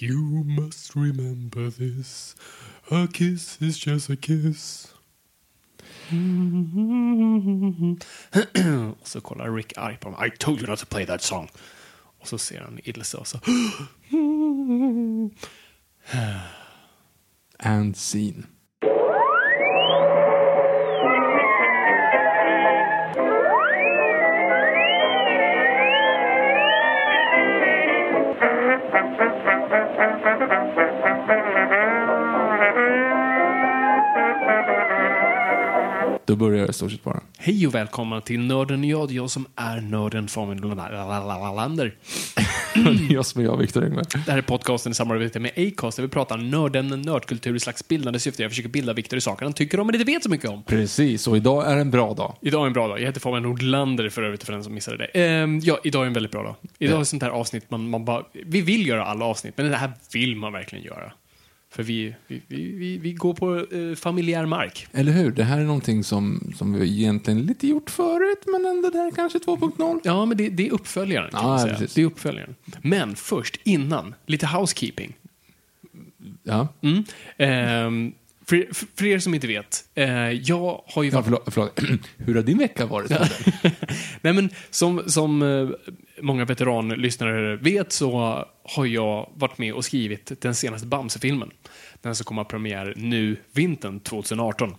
You must remember this. A kiss is just a kiss. och så kollar Rick arg på mig. I told you not to play that song. Och så ser han Ilse och så... And scene. Då börjar det i stort sett bara. Hej och välkomna till Nörden och jag. Jag som är nörden Fabian Lander. jag som är jag, Viktor Engberg. Det här är podcasten i samarbete med Acast där vi pratar nörden, nördkultur i slags bildande syfte. Jag försöker bilda Viktor i saker han tycker om men inte vet så mycket om. Precis, och idag är en bra dag. Idag är en bra dag. Jag heter Fabian Nordlander för övrigt för den som missade det. Ehm, ja, idag är en väldigt bra dag. Idag är ett sånt här avsnitt man, man bara... Vi vill göra alla avsnitt, men det här vill man verkligen göra. För vi, vi, vi, vi, går på eh, familjär mark. Eller hur? Det här är någonting som, som vi egentligen lite gjort förut, men ändå det här kanske 2.0. Ja, men det, det är uppföljaren kan man säga. precis. Det är uppföljaren. Men först, innan, lite housekeeping. Ja, Mm. Ehm, för, för, er som inte vet, eh, jag har ju ja varit... förlåt, förlåt. Hur har din vecka varit? Nej, men som, som eh, många veteranlyssnare vet så har jag varit med och skrivit den senaste Bamse-filmen. Den som kommer att premiär nu vintern 2018.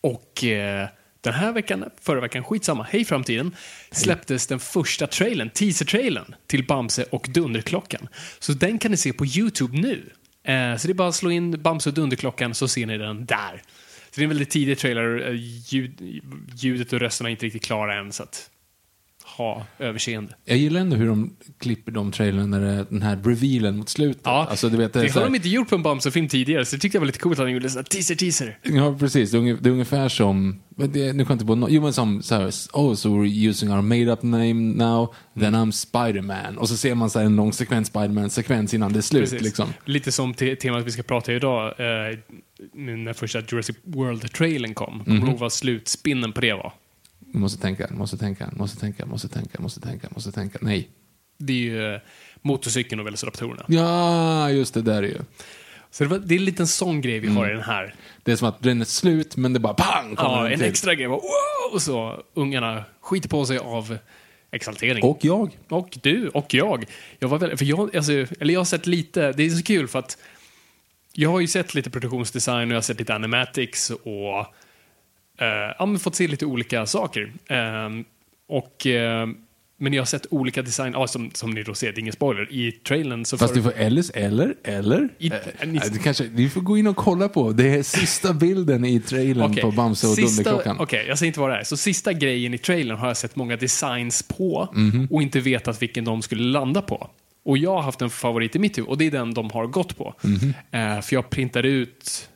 Och eh, den här veckan, förra veckan, skitsamma, hej framtiden, släpptes den första trailern, teaser-trailern till Bamse och Dunderklockan. Så den kan ni se på YouTube nu. Eh, så det är bara att slå in Bamse och Dunderklockan så ser ni den där. Så det är en väldigt tidig trailer, eh, ljud, ljudet och rösterna är inte riktigt klara än, så att ha överseende. Jag gillar ändå hur de klipper de trailern när det är den här revealen mot slutet. Ja, alltså, du vet, det, så har de inte gjort på en Bamse-film tidigare, så det tyckte jag var lite coolt att de gjorde sån här teaser-teaser. Ja, precis. Det är, unge- det är ungefär som, det, nu kan jag inte på no, jo men som så här, oh, so we're using our made up name now, then I'm Spider-Man. Och så ser man så här en lång sekvens Spider-Man-sekvens innan det är slut liksom. Lite som te temat vi ska prata idag, eh, när första Jurassic World-trailern kom. Mhm. Kommer du ihåg vad slutspinnen på det var? Måste tänka, måste tänka, måste tänka, måste tänka, måste tänka, måste tänka. Nej. Det är ju eh, motorcykeln och velociraptorerna. Ja, just det, där är ju. Så det, var, det är en liten sån grej vi har i den här. Det är som att den är slut, men det bara pang! Ja, en till. extra grej wow! Och så ungarna skiter på sig av exaltering. Och jag. Och du och jag. Jag var väldigt, för jag, alltså, eller jag har sett lite, det är så kul för att jag har ju sett lite produktionsdesign och jag har sett lite animatics och ja, men fått se lite olika saker. Ehm, och, eh, men jag har sett olika design, ja, som, som ni då ser, det är ingen spoiler, i trailern så Fast du får eller, eller, eller? I- Eh, ni- det kanske, vi får gå in och kolla på. Det är sista bilden i trailern Okej, på Bamse och Dunderklockan. Okej, jag säger inte vad det är. Så sista grejen i trailern har jag sett många designs på Mhm. och inte vetat vilken de skulle landa på. Och jag har haft en favorit i mitt huvud och det är den de har gått på. Mhm. Eh, för jag printade ut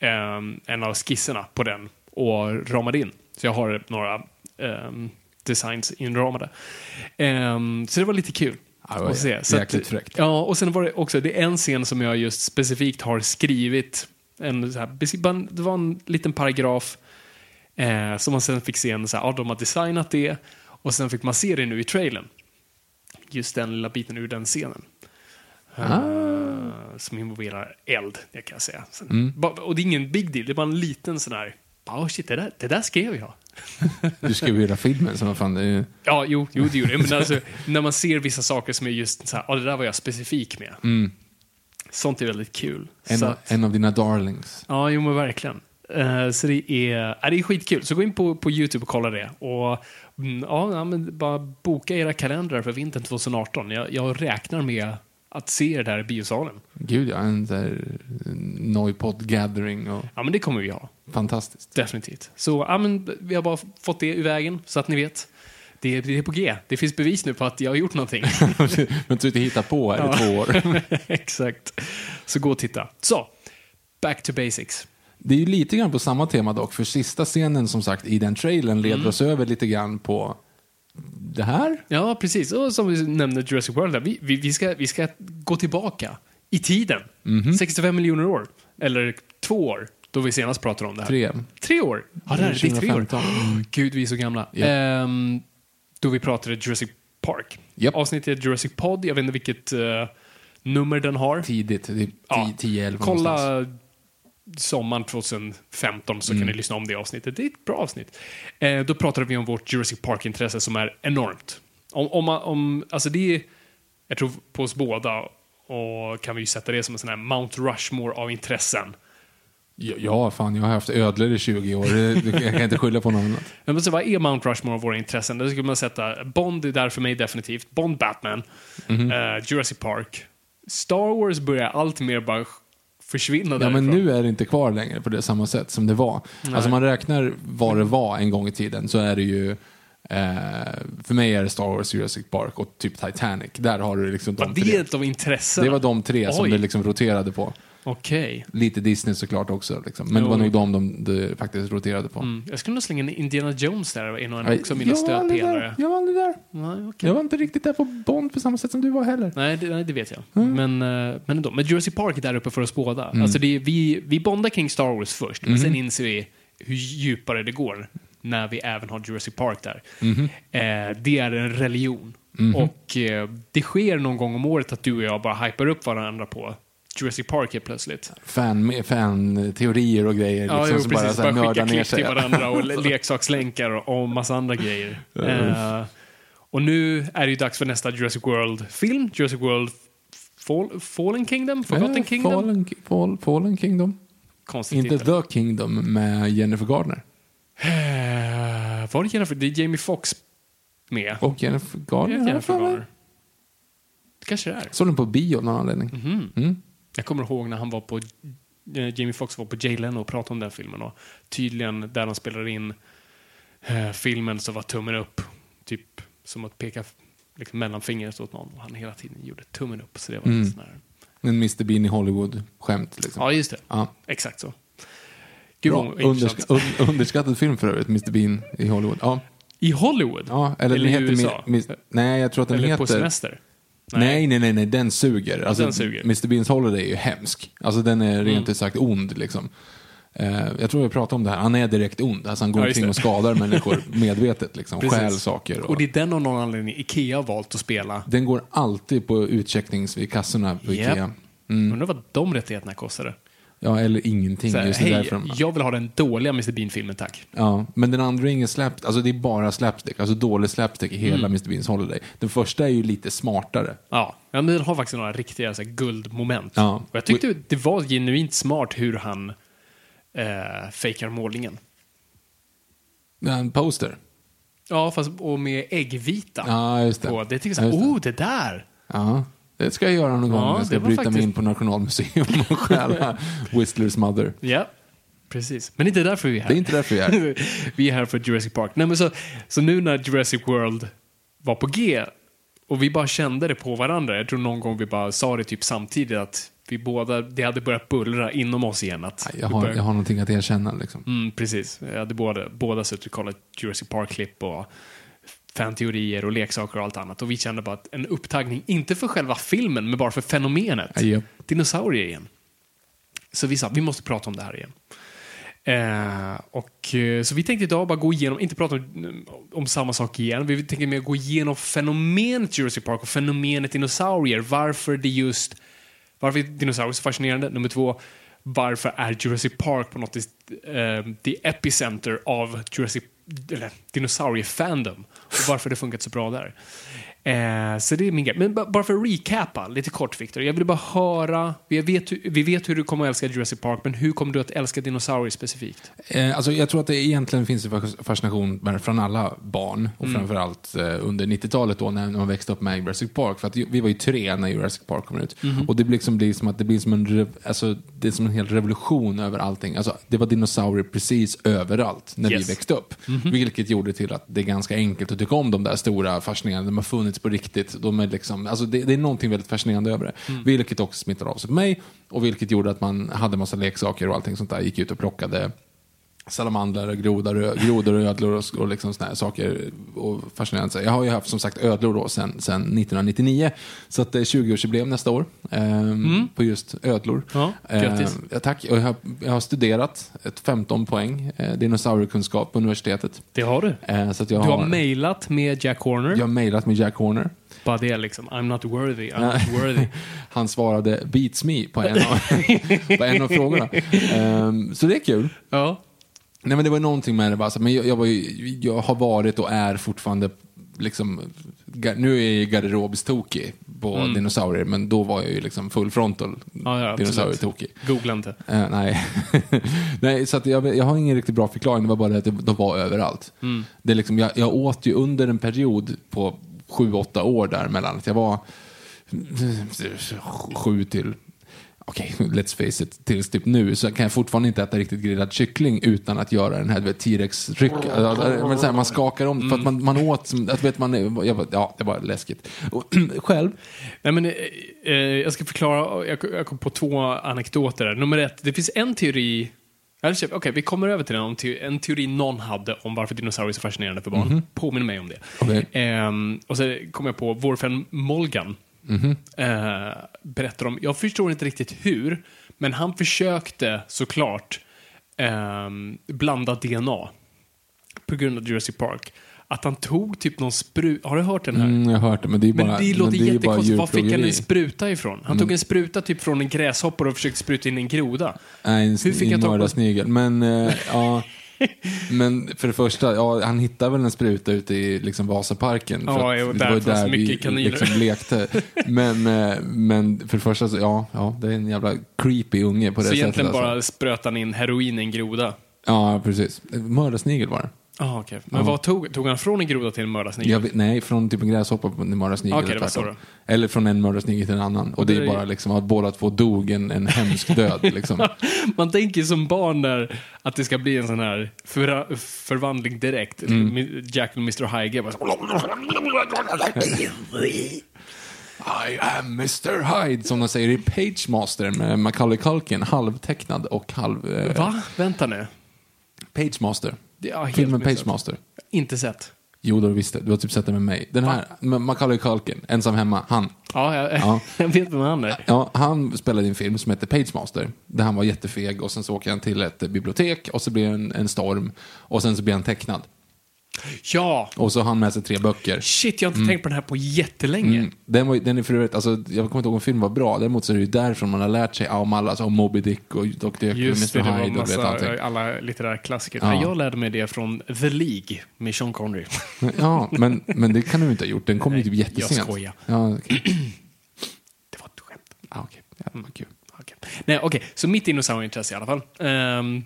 ehm, en av skisserna på den och ramade in. Så jag har några ehm, designs inramade. Ehm, så det var lite kul. Ja, det var att se. jä- Så att- jäkligt fräckt. Ja, och sen var det också, det är en scen som jag just specifikt har skrivit. En, så här, det var en liten paragraf eh, som man sen fick se en, så här, ja, de har designat det och sen fick man se det nu i trailern. Just den lilla biten ur den scenen. Eh, som involverar eld, det kan jag säga. Sen, ba- Och det är ingen big deal, det är bara en liten sån här, oh shit, det där, det där skrev jag. Du skrev ju hela filmen, så vad fan, det är ju... Ja, jo, jo det gjorde det. Men alltså, när man ser vissa saker som är just så här, ja, det där var jag specifik med. Sånt är väldigt kul. En, av, att, en av dina darlings. ja, jo men verkligen. Eh, så det är, ja, det är skitkul. Så gå in på, på YouTube och kolla det. Och mm, ja, ja, men bara boka era kalendrar för vintern 2018. Jag, jag räknar med att se er där i biosalen. Gud ja, en där Noipod gathering och Ja, men det kommer vi ha. Fantastiskt. Definitivt. Så ja, men, vi har bara fått det ur vägen så att ni vet. Det, det är på G. Det finns bevis nu på att jag har gjort någonting. Men du inte hitta på här i två år. Exakt. Så gå och titta. Så, back to basics. Det är ju lite grann på samma tema dock, för sista scenen som sagt i den trailern leder oss över lite grann på det här. Ja, precis. Och som vi nämnde Jurassic World, där, vi, vi, vi, ska, vi ska gå tillbaka i tiden. Mhm. 65 miljoner år. Eller två år, då vi senast pratade om det här. Tre. Tre år? Ja, det, här, är tre år. 2015. Gud, vi är så gamla. Ja. Ehm, då vi pratade Jurassic Park. Japp. Avsnittet Jurassic Pod, jag vet inte vilket eh, nummer den har. Tidigt, det är Ja, 10-11 någonstans. Kolla sommaren 2015 så kan ni lyssna om det avsnittet. Det är ett bra avsnitt. Eh, då pratade vi om vårt Jurassic Park-intresse som är enormt. Om, om, om, alltså det är, jag tror på oss båda, och kan vi ju sätta det som en sån här Mount Rushmore av intressen. Ja, Ja, fan, jag har haft ödlor i 20 år. Jag kan inte skylla på någon annat. Men måste, vad är Mount Rushmore av våra intressen? Där skulle man sätta Bond är där för mig definitivt. Bond, Batman, Mhm. eh, Jurassic Park. Star Wars börjar allt mer bara försvinna Ja, därifrån. men nu är det inte kvar längre på det samma sätt som det var. Alltså man räknar vad det var en gång i tiden så är det ju eh, för mig är det Star Wars, Jurassic Park och typ Titanic. Där har du liksom Var de det tre. ett av intressena? Det var de tre som Oj. det liksom roterade på. Okej. Lite Disney såklart också. Liksom. Men det Jo. var nog de de, de faktiskt roterade på. Mm. Jag skulle nog slänga in Indiana Jones där, en Nej, också mina jag var aldrig stödpelare. där. Jag var aldrig där. Nej, okej. Jag var inte riktigt där på Bond på samma sätt som du var heller. Nej, det, nej, det vet jag. Men, eh, men ändå. Men Jurassic Park är där uppe för oss båda. Mm. Alltså det är, vi, vi bondar kring Star Wars först, men sen inser vi hur djupare det går när vi även har Jurassic Park där. Eh, det är en religion. Och eh, det sker någon gång om året att du och jag bara hypar upp varandra på Jurassic Park helt plötsligt. Fan, fan teorier och grejer. Liksom, Ja, jo, som bara, precis. så här Bara nördar skicka klipp till varandra och le- leksakslänkar och, massa andra grejer. Eh, och nu är det ju dags för nästa Jurassic World-film. Jurassic World Fall, Fallen Kingdom? Forgotten Eh, Kingdom? Fallen, fall, fallen Kingdom. Konstig Inte titel. The Kingdom med Jennifer Gardner. Eh, var det Jennifer? Det är Jamie Foxx med. Och Jennifer Gardner. Jennifer. Garner? Det kanske det är. Såg den på bio av någon anledning. Mhm. Mm. Jag kommer ihåg när han var på Jamie Foxx var på Jay Leno och pratade om den filmen och tydligen där de spelar in eh, filmen så var tummen upp typ som att peka liksom, mellanfingret åt någon och han hela tiden gjorde tummen upp så det var Mm. en sån här. En Mr Bean i Hollywood-skämt. Liksom. Ja, just det. Ja. Exakt så. Gud Bra. vad intressant. Underska un underskattad film för övrigt, Mr Bean i Hollywood. Ja, I Hollywood? ja eller, Eller i heter USA? Mi- Nej, jag tror att den Eller heter... på semester? Nej, nej, nej, nej, den suger. Alltså, den suger. Mr Beans Holiday är ju hemsk. Alltså den är rent Mm. ut sagt ond liksom. Eh, jag tror jag pratade om det här, han är direkt ond. Alltså han går Ja, omkring och skadar människor medvetet liksom. Precis. Stjäl saker. Och, Och det är den av någon anledning Ikea har valt att spela. Den går alltid på utchecknings vid kassorna på Japp. Ikea. Undrar vad de rättigheterna kostade. Ja, eller ingenting. Så här, just det Hej, jag vill ha den dåliga Mr Bean-filmen, tack. Ja, men den andra är ingen slap, alltså det är bara slapstick, alltså dålig slapstick i hela Mm. Mr Beans Holiday. Den första är ju lite smartare. Ja, ja men den har faktiskt några riktiga så här, guldmoment. Ja. Och jag tyckte det var genuint smart hur han eh, fejkar målningen. En poster. Ja, fast och med äggvita. Ja, just det. På. Det tycker jag oh, det där! Ja, det ska jag göra någon Ja, gång. Jag det ska bryta mig faktiskt- in på Nationalmuseum och stjäla Whistlers mother. Ja, precis. Men inte därför vi är här. Det är inte därför vi är här. vi är här för Jurassic Park. Nej, men så, så nu när Jurassic World var på G och vi bara kände det på varandra. Jag tror någon gång vi bara sa det typ samtidigt att vi båda, det hade börjat bullra inom oss igen. Att Jag har, började- jag har någonting att erkänna liksom. Mm, precis. Jag hade båda, båda suttit och kollat Jurassic Park-klipp och fanteorier och leksaker och allt annat. Och vi kände bara att en upptagning, inte för själva filmen, men bara för fenomenet. Japp. Dinosaurier igen. Så vi sa, vi måste prata om det här igen. Eh, och, eh, så vi tänkte idag bara gå igenom, inte prata om, om samma sak igen, vi tänkte mer gå igenom fenomenet Jurassic Park och fenomenet dinosaurier. Varför det just, varför är dinosaurier så fascinerande? Nummer två, varför är Jurassic Park på något vis eh, the epicenter av Jurassic eller dinosauriefandom och varför det funkat så bra där. Eh, så det är min grej. Men ba- bara för att recapa lite kort, Victor. Jag vill bara höra, vi vet, hur- vi vet hur du kommer att älska Jurassic Park, men hur kommer du att älska dinosaurier specifikt? Eh, alltså jag tror att det egentligen finns en fas- fascination från alla barn och framförallt eh, under 90-talet då när man växte upp med Jurassic Park. För att vi var ju tre när Jurassic Park kom ut. Och det liksom blir som att det blir som en, alltså, det är som en hel revolution över allting. Alltså, det var dinosaurier precis överallt när Yes. vi växte upp. Vilket gjorde till att det är ganska enkelt att tycka om de där stora fascineringarna. De har funnits på riktigt. De är liksom, alltså det, det är någonting väldigt fascinerande över det. Vilket också smittade av sig på mig. Och vilket gjorde att man hade massa leksaker och allting sånt där. Gick ut och plockade salamandrar, grodor, grodor och ödlor och, och liksom såna här saker. Och fascinerande. Jag har ju haft som sagt ödlor då sen 1999. Så att det är 20-årsjubileum nästa år. ehm, På just ödlor. Ja, ja, tack. Och jag, har, jag har studerat ett 15 poäng eh, dinosauriekunskap på universitetet. Det har du. Eh, så att jag Du har mejlat med Jack Horner. jag har mejlat med Jack Horner. Bara det liksom. I'm not worthy, I'm not worthy. Han svarade beats me på en av, på en av frågorna. Ehm, så det är kul. Ja. Nej men det var någonting med det bara, men jag, jag, var ju, jag har varit och är fortfarande liksom, nu är jag garderobstokig på dinosaurier, men då var jag ju liksom full frontal Mm. Ja, ja, dinosaurietokig. Googla inte. Eh, nej, nej så jag, jag har ingen riktigt bra förklaring, det var bara det att de var överallt. Mm. Det är liksom, jag, jag åt ju under en period på sju, åtta år där mellan att jag var sju till Okej, let's face it, tills typ nu så kan jag fortfarande inte äta riktigt grillad kyckling utan att göra den här T-rex-ryck. Alltså, men så här, Man skakar om, för att man, man åt, att, vet man, jag, bara- ja, det var läskigt. Och, själv, Nej, men, eh, eh, jag ska förklara, jag, jag kom på två anekdoter där. Nummer ett, det finns en teori Okej, vi kommer över till den. Te- En teori någon hade om varför dinosaurier är så fascinerande för barn. Påminner mig om det. Okej. Ehm, och så kom jag på vår vän Molgan. Eh, berättar om, jag förstår inte riktigt hur, men han försökte såklart ehm, blanda DNA på grund av Jurassic Park. Att han tog typ någon spruta, har du hört den här? mm, jag har hört det, men det är bara, Men det låter men det jättekonstigt. Var fick han en spruta ifrån? Han tog en spruta typ från en gräshoppare och försökte spruta in en groda. Nej, en, Hur fick en mördarsnigel. Men, eh, ja. Men för det första, ja, han hittade väl en spruta ute i liksom, Vasaparken. Ja, jo, det var ju där vi liksom lekte. Men, eh, men för det första, så, ja, ja, det är en jävla creepy unge på det Så sättet. egentligen alltså. bara spröt han in heroin i en groda. Ja, precis. Mördarsnigel var det. Ah, okej. Men vad tog, tog han från en groda till en mördarsnigel? Vet, nej, från typ en gräshoppa på en mördarsnigel. Det eller. Eller från en mördarsnigel till en annan. Och det det är bara liksom att båda två dog en, en hemsk död. Liksom. Man tänker som barn där att det ska bli en sån här för, förvandling direkt. Mm. Jack och Mr. Hyde bara så, I am Mr Hyde, som de säger i Page Master med Macaulay Culkin, halvtecknad och halv... Eh, Va? Vänta nu. Page Master. Det helt Filmen missat. Page Master. Inte sett. Jo, du visste. Du har typ sett den med mig. Den här, Macaulay Culkin, ensam hemma, han. Ja, jag, Ja. jag vet vem han är. Ja, han spelade i en film som heter Page Master, där han var jättefeg och sen så åker han till ett bibliotek och så blir det en, en storm och sen så blir han tecknad. Ja! Och så har han med sig tre böcker. Shit, jag har inte tänkt på den här på jättelänge. Mm. Den, var, den är för övrigt, alltså, jag kommer inte ihåg om filmen var bra, däremot så är det ju därifrån man har lärt sig om alla, alltså, om Moby Dick och Dr. Jekyll och Mr. Hyde och vet allting. alla litterära klassiker. Ja. Nej, Jag lärde mig det från The League med Sean Connery. Ja, men, men det kan du inte ha gjort, den kom ju typ Nej, jättesent. jag skojar. Ja, okej. Det var ett skämt. Ja, okej. Ja, kul. Okej. Nej, okej. Så mitt dinosaurieintresse i alla fall. Ehm,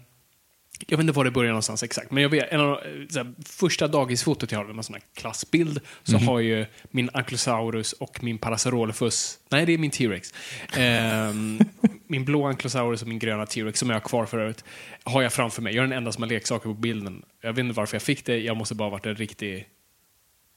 jag vet inte var det börjar någonstans exakt, men jag vet, en av de, här, första dagisfotot jag har en sån här klassbild, så Mhm. har ju min Ankylosaurus och min Parasaurolophus, nej det är min T-Rex, Ehm, min blå Ankylosaurus och min gröna T-Rex, som jag har kvar för övrigt, har jag framför mig. Jag är den enda som har leksaker på bilden. Jag vet inte varför jag fick det, jag måste bara ha varit en riktig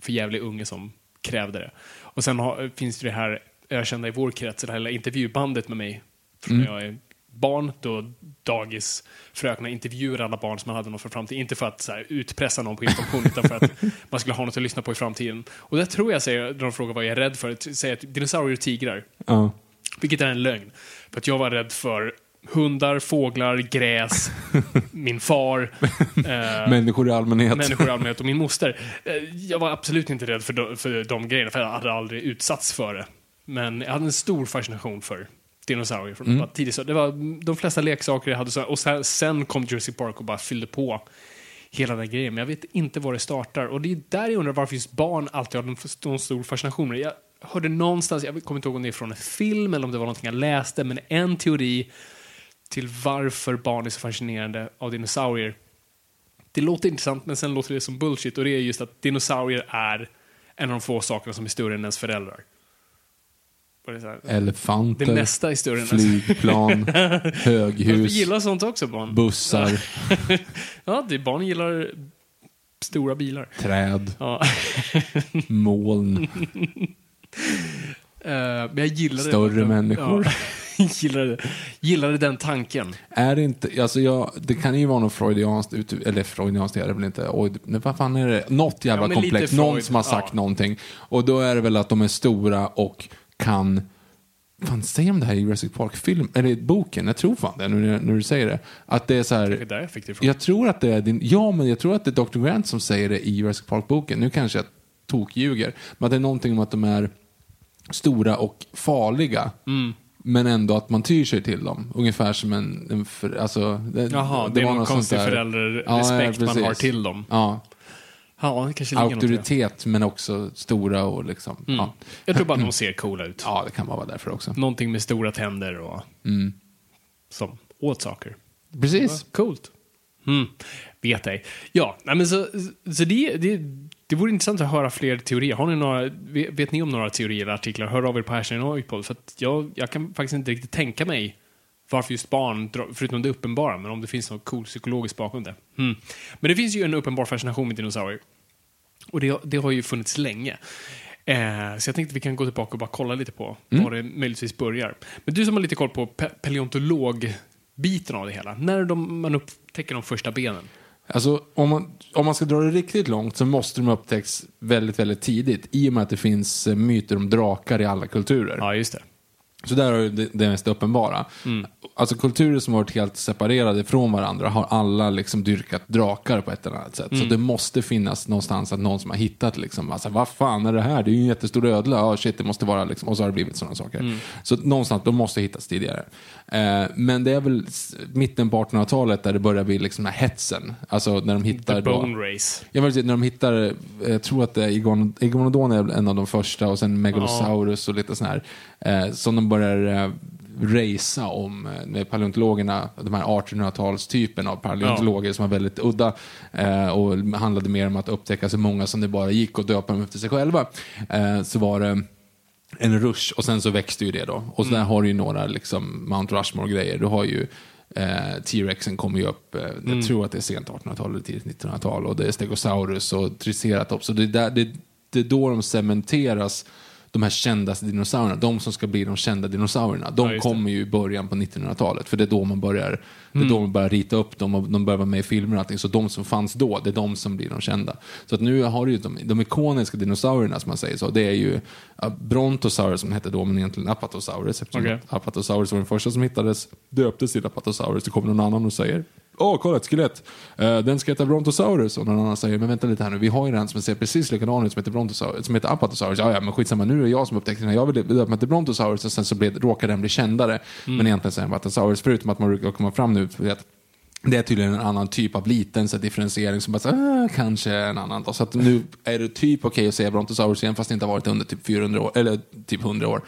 förjävlig unge som krävde det. Och sen har, finns det här ökända i vår krets, det här intervjubandet med mig från när jag är barn, då dagisfröknar intervjuar alla barn som man hade något för framtiden. Inte för att så här, utpressa någon på information, utan för att man skulle ha något att lyssna på i framtiden. Och där tror jag, säger, de frågar vad jag är rädd för, säger att dinosaurier och tigrar. Ja. Vilket är en lögn. För att jag var rädd för hundar, fåglar, gräs, min far, eh, Människor i allmänhet. människor i allmänhet och min moster. Eh, Jag var absolut inte rädd för de, för de grejerna, för jag hade aldrig utsatts för det. Men jag hade en stor fascination för dinosaurier från mm. tidigt. Så det var de flesta leksaker jag hade, så, och sen, sen kom Jurassic Park och bara fyllde på hela den grejen. Men jag vet inte var det startar. Och det är där jag undrar varför just barn alltid har en stor fascination med det. Jag hörde någonstans, jag kommer inte ihåg om det är från en film eller om det var någonting jag läste, men en teori till varför barn är så fascinerande av dinosaurier. Det låter intressant, men sen låter det som bullshit. Och det är just att dinosaurier är en av de få sakerna som är större än ens föräldrar. Det Elefanter, det mesta större än ens flygplan, höghus, gillar sånt också barn? bussar, ja, det, barn gillar stora bilar. träd, Ja. moln, Eh, men jag gillade Större människor. Ja, gillade, gillade den tanken. Är det inte, alltså jag, det kan ju vara något freudianskt, eller freudianskt är det väl inte, oj, vad fan är det, något jävla Ja, komplex, någon som har sagt ja. någonting. Och då är det väl att de är stora och kan, fan säger de det här i Jurassic Park-film, eller boken, jag tror fan det nu när du säger det. Att det är så Det är här, där jag fick det jag tror att det är din, ja men jag tror att det är Dr. Grant som säger det i Jurassic Park-boken, nu kanske jag tokljuger, men det är någonting om att de är stora och farliga. Mm. Men ändå att man tyr sig till dem. Ungefär som en... en för, alltså, det, Jaha, det, är var någon konstig där- föräldrarespekt ja, man har till dem. Ja, Ja, auktoritet men också stora och liksom... Mm. Ja. Jag tror bara att de ser coola ut. ja, det kan vara därför också. Någonting med stora tänder och Mm. som åt saker. Precis. Coolt. Mm. Vet ej. Ja, nej, men så, så det, det, det vore intressant att höra fler teorier. Har ni några, vet, ni om några teorier eller artiklar? Hör av er på Hashtag Noipod. För jag, jag kan faktiskt inte riktigt tänka mig varför just barn, förutom det uppenbara, men om det finns något coolt psykologiskt bakom det. Mm. Men det finns ju en uppenbar fascination med dinosaurier. Och det, det har ju funnits länge. Eh, så jag tänkte att vi kan gå tillbaka och bara kolla lite på var det möjligtvis börjar. Men du som har lite koll på pe- paleontolog-biten av det hela. När är de, man upptäcker de första benen? Alltså, om man, om man ska dra det riktigt långt så måste de upptäckas väldigt, väldigt tidigt. I och med att det finns myter om drakar i alla kulturer. Ja, just det. Så där har du det, det mest uppenbara. Alltså kulturer som har varit helt separerade från varandra har alla liksom dyrkat drakar på ett eller annat sätt. Så det måste finnas någonstans att någon som har hittat liksom, alltså, vad fan är det här? Det är ju en jättestor ödla. Ja, shit, det måste vara liksom, och så har det blivit sådana saker. Så någonstans, de måste hittas tidigare. Eh, men det är väl mitten på 1800-talet där det börjar bli liksom den här hetsen. Alltså när de hittar The då, Bone Race. jag vill säga, när de hittar, eh, jag tror att det är Iguanodon är en av de första och sen Megalosaurus och lite sån här. Eh, som de börjar racea om med paleontologerna, de här 1800-talstypen av paleontologer som var väldigt udda eh, och handlade mer om att upptäcka så många som det bara gick och döpa dem efter sig själva. Eh, så var det en rush och sen så växte ju det då. Och så där har du ju några liksom Mount Rushmore-grejer. Du har ju eh, T-rexen kommer ju upp, eh, jag tror att det är sent 1800-tal eller tidigt 1900-tal. Och det är Stegosaurus och Triceratops. Och det, där, det, det är då de cementeras, de här kändaste dinosaurierna. De som ska bli de kända dinosaurierna. De Ja, kommer ju i början på 1900-talet. För det är då man börjar, det är då man börjar rita upp dem och de börjar vara med i filmer och allting. Så de som fanns då, det är de som blir de kända. Så att nu har du ju de, de ikoniska dinosaurierna som man säger så. Det är ju Brontosaurus som hette då, men egentligen Apatosaurus. Eftersom Okej. Apatosaurus var den första som hittades, döptes till Apatosaurus. Det kommer någon annan och säger Åh, kolla ett skelett. Eh, den ska heta Brontosaurus. Och någon annan säger, men vänta lite här nu, vi har ju den som ser precis likadan ut som heter, Brontosaurus, som heter Apatosaurus. Ja, ja, men skitsamma, nu är det jag som upptäckte den här. Jag vill döpa den till Brontosaurus och sen så blev, råkar den bli kändare. Men egentligen så är den Apatosaurus, förutom att man brukar komma fram nu, för att det är tydligen en annan typ av liten så differentiering som bara så, ah, kanske en annan. Då. Så att nu är det typ okej att säga Brontosaurus igen fast det inte har varit under typ 400 år, eller typ 100 år.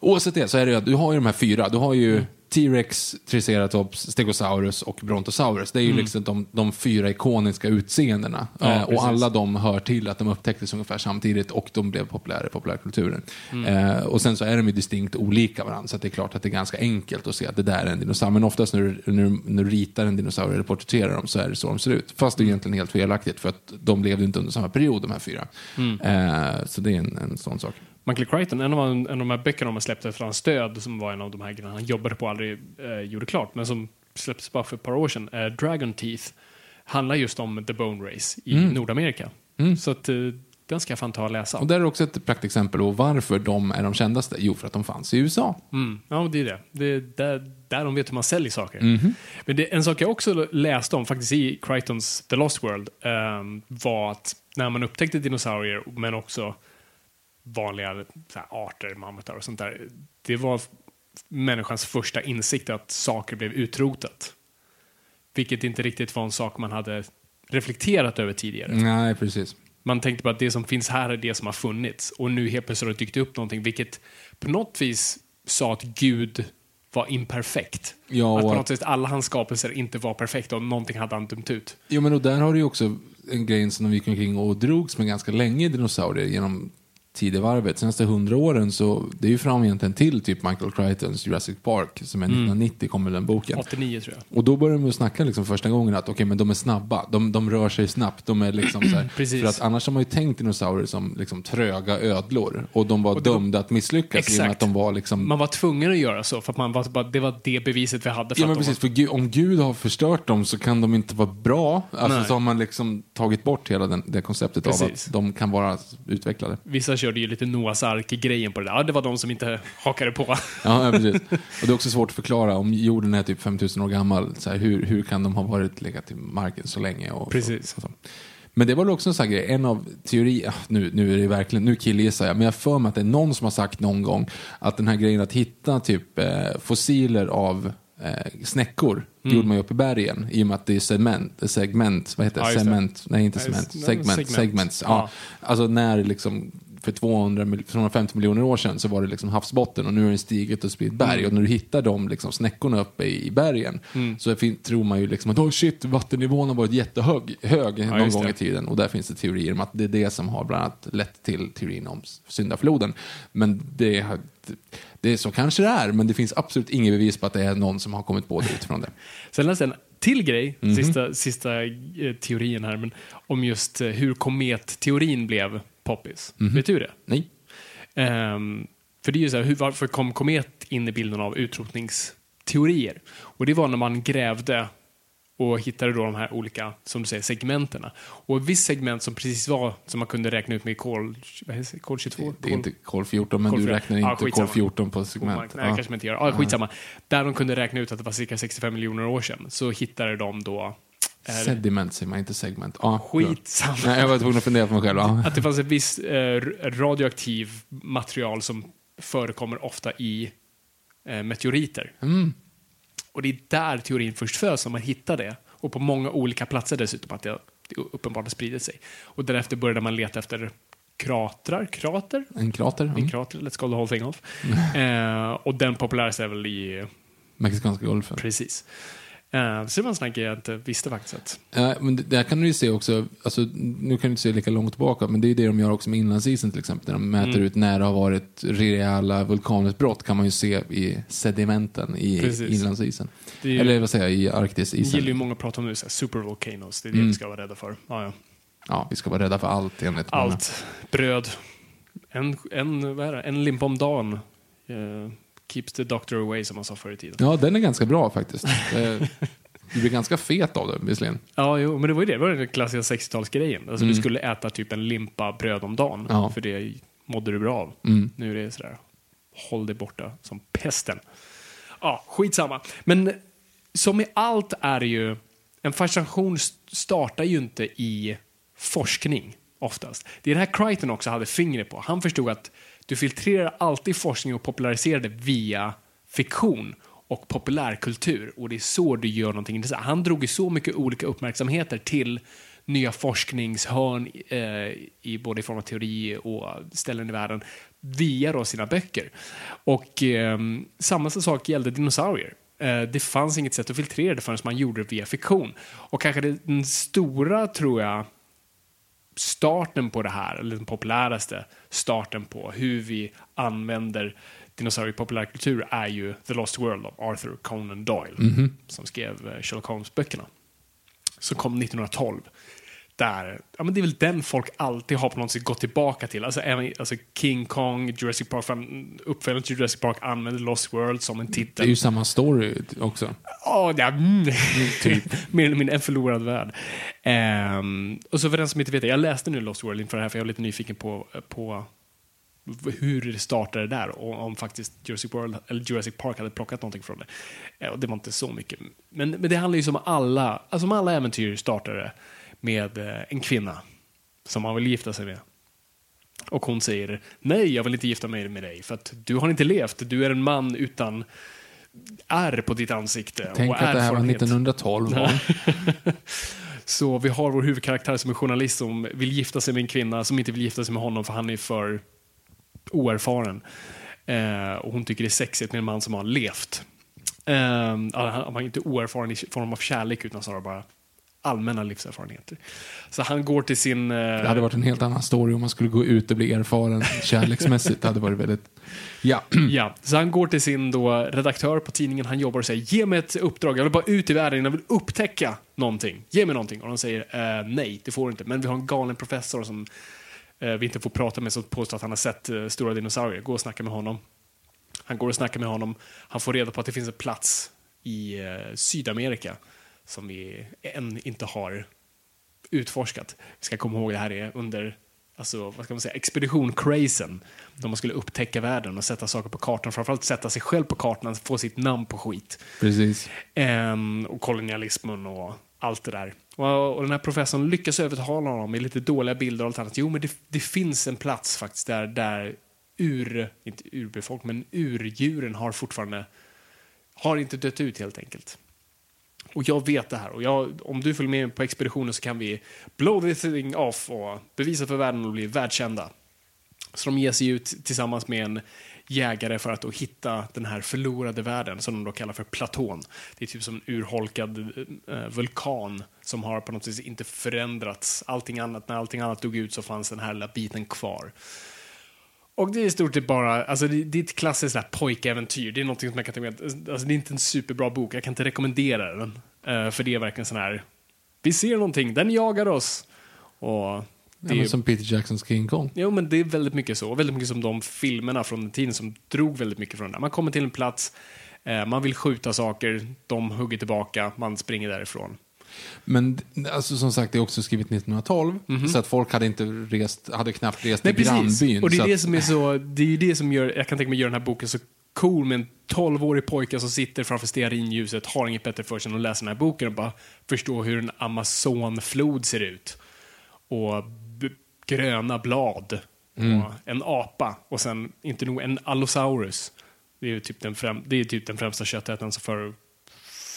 Oavsett det så är det ju att du har ju de här fyra. Du har ju T-Rex, Triceratops, Stegosaurus och Brontosaurus. Det är ju liksom de, de fyra ikoniska utseendena. Ja, eh, och alla de hör till att de upptäcktes ungefär samtidigt och de blev populära i populärkulturen. Eh, och sen så är de ju distinkt olika varandra så det är klart att det är ganska enkelt att se att det där är en dinosaurie. Men oftast när du, när när du ritar en dinosaurie eller porträtterar dem så är det så de ser ut. Fast det är egentligen helt felaktigt för att de levde inte under samma period de här fyra. Eh, så det är en, en sån sak. Michael Crichton, en av, en av de här böckerna de har släppt efter hans död, som var en av de här grejerna han jobbade på och aldrig eh, gjorde klart, men som släpptes bara för ett par år sedan, eh, Dragon Teeth, handlar just om The Bone Race i Nordamerika. Så att, eh, den ska jag fan ta och läsa. Och där är också ett praktexempel på varför de är de kändaste. Jo, för att de fanns i USA. Mm. Ja, det är det. Det är där, där de vet hur man säljer saker. Mhm. Men det, en sak jag också läste om, faktiskt i Crichtons The Lost World, ehm, var att när man upptäckte dinosaurier, men också vanliga här, arter, mammutar och sånt där, det var människans första insikt att saker blev utrotat. Vilket inte riktigt var en sak man hade reflekterat över tidigare. Nej, precis. Man tänkte på att det som finns här är det som har funnits. Och nu helt plötsligt har det dykt upp någonting, vilket på något vis sa att Gud var imperfekt. Ja, att på något sätt alla hans skapelser inte var perfekta och någonting hade han dömt ut. Jo, men och där har du ju också en grej som de gick omkring och drogs med ganska länge, dinosaurier, genom tidevarvet. Senaste hundra åren så, det är ju fram egentligen till typ Michael Crichtons Jurassic Park, som är 1990 kom väl den boken. 89 tror jag. Och då började de snacka liksom första gången att okej, men de är snabba, de, de rör sig snabbt, de är liksom så här. För att annars har man ju tänkt dinosaurier som liksom tröga ödlor och de var var- dömda att misslyckas i och med Exakt. att de var liksom Man var tvungen att göra så, för att man var, det var det beviset vi hade. För Ja men precis, för Gud, om Gud har förstört dem så kan de inte vara bra. Alltså Nej. så har man liksom tagit bort hela den, det konceptet av Precis. att de kan vara utvecklade. Vissa körde ju lite Noahs ark-grejen på det där. Ja, det var de som inte hakade på. Ja, precis. Och det är också svårt att förklara om jorden är typ 5000 år gammal, så här, hur, hur kan de ha varit legat i marken så länge? Och, Precis. Och så. Men det var väl också en sån här grej, en av teori, ah, nu, nu är det verkligen, nu killgissar jag, men jag för mig att det är någon som har sagt någon gång att den här grejen att hitta typ eh, fossiler av eh, snäckor Mm. gjorde man ju upp i bergen i och med att det är segment, segment vad heter det? Ja, det. Cement, nej inte cement, segment, segment. segments. Ja. Ja. Alltså när liksom för 200, mil- 250 miljoner år sedan så var det liksom havsbotten och nu har den stigit och spridit berg. Mm. Och när du hittar de liksom snäckorna uppe i, i bergen så fin- tror man ju liksom att oh shit, vattennivån har varit jättehög hög någon just gång det. i tiden. Och där finns det teorier om att det är det som har bland annat lett till teorin om syndafloden. Men det, det är så kanske det är, men det finns absolut inget bevis på att det är någon som har kommit på det utifrån det. Sen läste jag en till grej, Mhm. sista, sista eh, teorin här, men om just eh, hur kometteorin blev poppis. Mhm. Vet du det? Nej. Ehm, för det är ju så här, hur, varför kom komet in i bilden av utrotningsteorier? Och det var när man grävde och hittade då de här olika, som du säger, segmenterna. Och ett visst segment som precis var, som man kunde räkna ut med kol, kol 22? Det är inte kol 14, men Kol du 14. räknar inte skitsamma. kol 14 på segment. Nej, kanske man inte gör. Ja, skitsamma. Där de kunde räkna ut att det var cirka 65 miljoner år sedan, så hittade de då... eh, Sediment säger man, inte segment. Ja, Skitsamma. Nej, jag var tvungen att fundera på mig själv. Ja. Att det fanns ett visst eh, radioaktiv material som förekommer ofta i eh, meteoriter. Mm. Och det är där teorin först föds, när man hittar det. Och på många olika platser dessutom, att det, det uppenbart har spridit sig. Och därefter började man leta efter kratrar, krater? En krater. En Mm. krater, let's call the whole thing off. Eh, och den populäraste är väl i, Mexikanska golfen. precis. Så det var en sån här grej jag inte visste faktiskt. Att, Ja, men det- där kan du ju se också, alltså, nu kan du inte se lika långt tillbaka, men det är ju det de gör också med inlandsisen till exempel. När de mäter Mm. ut när det har varit rejäla vulkanutbrott kan man ju se i sedimenten i Precis. inlandsisen. ju, Eller vad säger jag, i det gillar ju Arktisisen. många att prata om nu, så här, supervolcanoes, det är det Mm. vi ska vara rädda för. Ja, ja. Ja, vi ska vara rädda för allt enligt många. Allt. Bröd. En, en, vad är det? en limpa om dagen. eh, keeps the doctor away, som man sa förr i tiden. Ja, den är ganska bra faktiskt. Du blir ganska fet av det, visserligen. Ja, jo, men det var ju det. Det var den klassiska 60-talsgrejen. Alltså, Mm. Du skulle äta typ en limpa bröd om dagen, Ja. för det mådde du bra av. Mm. Nu är det sådär, håll dig borta som pesten. Ja, skitsamma. Men som i allt är ju, en fascination startar ju inte i forskning oftast. Det är det här Crichton också hade fingret på. Han förstod att du filtrerar alltid forskning och populariserar det via fiktion och populärkultur. Och det är så du gör någonting intressant. Han drog ju så mycket olika uppmärksamheter till nya forskningshörn eh, i både i form av teori och ställen i världen via då sina böcker. Och eh, samma sak gällde dinosaurier. Eh, det fanns inget sätt att filtrera det förrän man gjorde det via fiktion. Och kanske den stora, tror jag, starten på det här, eller den populäraste starten på hur vi använder dinosaurier i populärkultur är ju The Lost World av Arthur Conan Doyle som skrev eh, Sherlock Holmes-böckerna. Som kom 1912. Där, ja, men det är väl den folk alltid har på något sätt gått tillbaka till. Alltså, även, alltså King Kong, Jurassic Park, uppföljaren till Jurassic Park använder Lost World som en Det är titel. ju samma story också. Ja, ja, mm. Mer eller mindre en förlorad värld. Ehm, och så för den som inte vet det, jag läste nu Lost World inför det här för jag var lite nyfiken på, på hur det startade där och om faktiskt Jurassic, World, eller Jurassic Park hade plockat någonting från det. Eh, Och det var inte så mycket. Men, men det handlar ju som alla, alltså som alla äventyr startade med eh, en kvinna som man vill gifta sig med. Och hon säger nej, jag vill inte gifta mig med dig för att du har inte levt. Du är en man utan ärr på ditt ansikte. Tänk att det här var erfarenhet." 1912. va? Så vi har vår huvudkaraktär som är journalist som vill gifta sig med en kvinna som inte vill gifta sig med honom för han är för oerfaren. Eh, och hon tycker det är sexigt med en man som har levt. Eh, han han var inte oerfaren i form av kärlek utan snarare bara allmänna livserfarenheter. Så han går till sin... Eh, Det hade varit en helt annan story om man skulle gå ut och bli erfaren kärleksmässigt. Det hade varit väldigt... Ja. Ja, så han går till sin då redaktör på tidningen han jobbar och säger ge mig ett uppdrag, jag vill bara ut i världen, jag vill upptäcka någonting. Ge mig någonting. Och de säger eh, nej, det får du inte. Men vi har en galen professor som eh, vi inte får prata med som påstår att han har sett eh, stora dinosaurier. Gå och snacka med honom. Han går och snackar med honom. Han får reda på att det finns en plats i eh, Sydamerika som vi än inte har utforskat. Vi ska komma ihåg det här är under alltså, vad ska man säga, expedition crazen. Då man skulle upptäcka världen och sätta saker på kartan. Framförallt sätta sig själv på kartan, få sitt namn på skit. Precis. Ehm, och kolonialismen och allt det där. Och, och den här professorn lyckas övertala honom med lite dåliga bilder och allt annat. Jo, men det, det finns en plats faktiskt där, där ur, inte urbefolk, men urdjuren har fortfarande, har inte dött ut helt enkelt. Och jag vet det här. Och jag, om du följer med på expeditionen så kan vi blow this thing off och bevisa för världen och bli världskända. Så de ger sig ut tillsammans med en jägare för att då hitta den här förlorade världen som de då kallar för platån. Det är typ som en urholkad eh, vulkan som har på något vis inte förändrats. Allting annat, när allting annat dog ut så fanns den här lilla biten kvar. Och det är i stort sett bara, alltså det, det är ett klassiskt där pojkäventyr. Det är någonting som jag kan tänka mig, alltså det är inte en superbra bok, jag kan inte rekommendera den. Eh, för det är verkligen sån här, vi ser någonting, den jagar oss. Och det Ja, är, som Peter Jacksons King Kong. Jo, men det är väldigt mycket så. Väldigt mycket som de filmerna från den tiden som drog väldigt mycket från det. Man kommer till en plats, eh, man vill skjuta saker, de hugger tillbaka, man springer därifrån. Men alltså, som sagt, det är också skrivet 1912, så att folk hade inte rest, hade knappt rest. Nej, till precis. grannbyn. Och det är det att, som är så, det är ju det som gör, jag kan tänka mig gör den här boken så cool med en 12-årig pojke som sitter framför stearinljuset, har inget bättre för sig än att läsa den här boken och bara förstå hur en Amazonflod ser ut. Och gröna blad. Och en apa. Och sen, inte nog, en Allosaurus. Det är typ den, främ, det är typ den främsta köttätaren som för,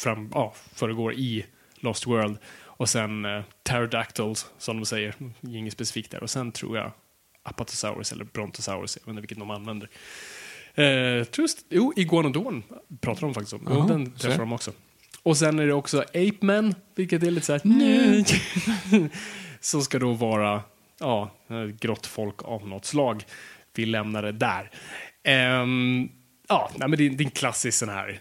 fram, ja, föregår i Lost World. Och sen eh, Pterodactyls, som de säger. Inget specifikt där. Och sen tror jag Apatosaurus eller Brontosaurus, jag vet inte vilket de använder. Eh, just, jo, Iguanodon pratar de faktiskt om. Jo, Jaha, den träffar de också. Och sen är det också Ape Man, vilket är lite så här, nej. Som ska då vara, ja, grått folk av något slag. Vi lämnar det där. Ehm, ja, nej, men det är en klassisk sån här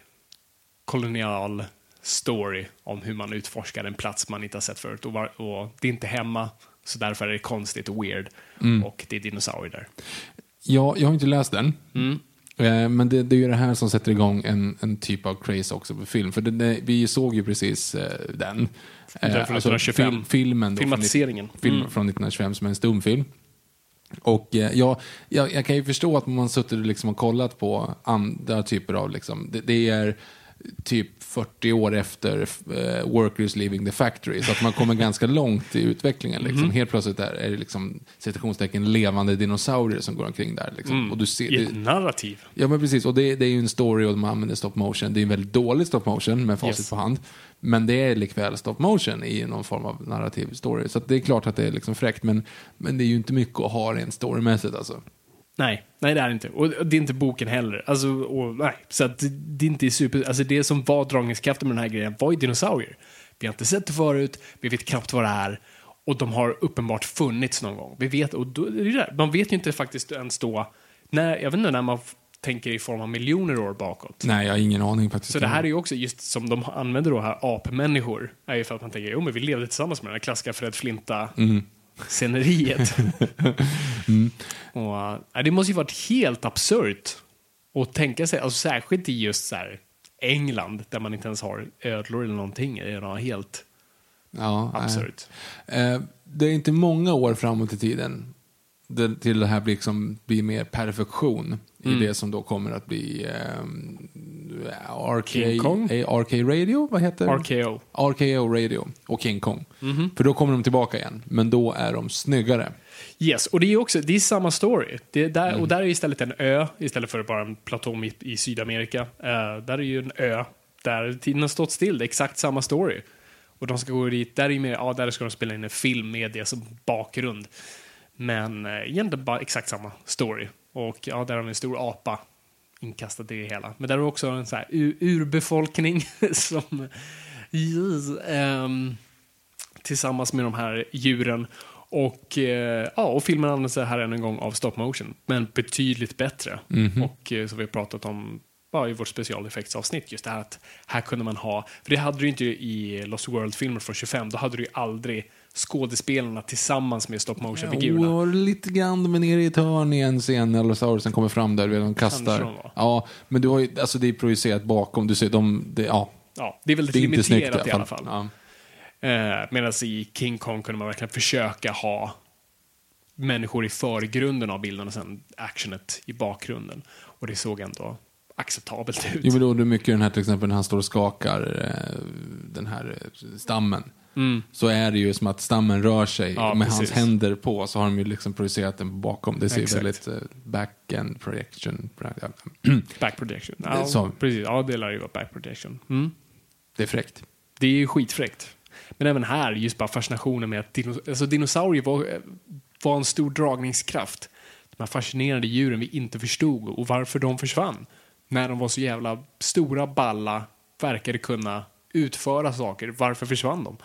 kolonial story om hur man utforskar en plats man inte har sett förut. Och, var, och det är inte hemma, så därför är det konstigt och weird. Och det är dinosaurier där. Ja, jag har inte läst den. Mm. Eh, Men det, det är ju det här som sätter igång en, en typ av craze också på film. För det, det, vi såg ju precis eh, den. Den från Eh, 1925. film, filmen då från Filmatiseringen. 19- Film Mm. från 1925 som är en stumfilm. Och eh, jag, jag, kan ju förstå att man suttit liksom och kollat på andra typer av, liksom, det, det är typ 40 år efter eh, Workers Leaving the Factory. Så att man kommer ganska långt i utvecklingen. Liksom. Helt plötsligt är, är det liksom, citationstecken levande dinosaurier som går omkring där. Liksom. Och du ser, I det, ett narrativ. Ja men precis, och det, det är ju en story och de använder stop motion. Det är en väldigt dålig stop motion med facit Yes. på hand. Men det är likväl stop motion i någon form av narrativ story. Så det är klart att det är liksom fräckt, men, men det är ju inte mycket att ha rent storymässigt alltså. Nej, nej det är det inte. Och det är inte boken heller. Alltså, och, nej. Så att det, det är inte super... Alltså det som var dragningskraften med den här grejen var ju dinosaurier. Vi har inte sett det förut, vi vet knappt vad det är. Och de har uppenbart funnits någon gång. Vi vet, och då. Man vet ju inte faktiskt ens då, när, jag vet inte när man tänker i form av miljoner år bakåt. Nej, jag har ingen aning faktiskt. Så det här är ju också, just som de använder då här, apmänniskor, är ju för att man tänker, jo men vi levde tillsammans med den här klassiska Fred Flinta-sceneriet. Och, äh, det måste ju varit helt absurt att tänka sig, alltså särskilt i just så här England, där man inte ens har ödlor eller någonting. Det är något helt ja, absurt. Eh, det är inte många år framåt i tiden det, till det här blir, liksom, blir mer perfektion Mm. i det som då kommer att bli ehm, RK, King Kong? RK Radio, vad heter? RKO. RKO Radio och King Kong. Mhm. För då kommer de tillbaka igen, men då är de snyggare. Yes, och det är också det är samma story. Det är där, Mm. Och där är istället en ö istället för bara en platå mitt i Sydamerika. Eh, där är ju en ö där tiden har stått still. Det är exakt samma story. Och de ska gå dit, där, är ju mer, ja, där ska de spela in en film med det som bakgrund. Men eh, egentligen bara exakt samma story. Och ja, där har vi en stor apa inkastat i det hela. Men där har vi också en så här ur, urbefolkning som yes, ehm, tillsammans med de här djuren. Och, eh, ja, och filmen använder sig här än en gång av stop motion, men betydligt bättre. Och eh, som vi har pratat om ja, i vårt specialeffektsavsnitt, just det här att här kunde man ha, för det hade du inte i Lost World-filmer från 25, då hade du ju aldrig skådespelarna tillsammans med stop motion-figurerna. Och lite grann, de är nere i ett hörn i en scen när Allosaurus'en kommer fram där, de kastar. De. Ja, men du har ju, alltså det är projicerat bakom, du ser, de, det, ja. Ja, det är väldigt Det är limiterat snyggt i alla fall. Ja. Eh, Medan i King Kong kunde man verkligen försöka ha människor i förgrunden av bilden och sen actionet i bakgrunden. Och det såg ändå acceptabelt ut. Jo, men då är det mycket den här till exempel när han står och skakar eh, den här eh, stammen. Så är det ju som att stammen rör sig Mm. Ja, med precis. hans händer på så har de ju liksom projicerat den bakom. Det ser Exakt. väldigt eh, back-end projection. Back projection. Ja, så. precis. Ja, det lär ju vara back projection. Mm. Det är fräckt. Det är ju skitfräckt. Men även här, just bara fascinationen med att dinos alltså dinosaurier var, var en stor dragningskraft. De här fascinerande djuren vi inte förstod och varför de försvann. När de var så jävla stora, balla, verkade kunna utföra saker. Varför försvann de?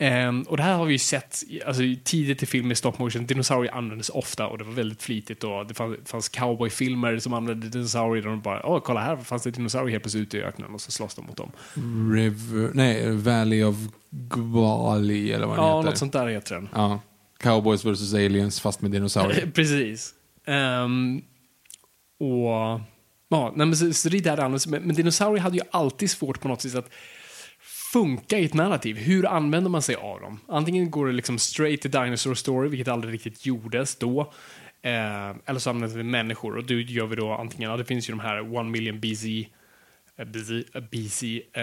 Ehm, och det här har vi ju sett i- alltså, i- tidigt i film med stop motion. Dinosaurier användes ofta och det var väldigt flitigt. Och det fanns, fanns cowboyfilmer som använde dinosaurier och de bara, åh kolla här fanns det dinosaurier helt plötsligt ute i öknen och så slåss de mot dem. River, nej, Valley of Gwali eller vad den Ja, heter. något sånt där heter den. Ja. Cowboys vs aliens fast med dinosaurier. Precis. Ehm, och... Ja, nej, men så, så det är där det används. Men, men dinosaurier hade ju alltid svårt på något sätt att funka i ett narrativ. Hur använder man sig av dem? Antingen går det liksom straight to dinosaur story, vilket aldrig riktigt gjordes då. Eh, eller så använder vi människor och då gör vi då antingen, ja, det finns ju de här One Million BZ, eh, BZ, eh, BC, eh,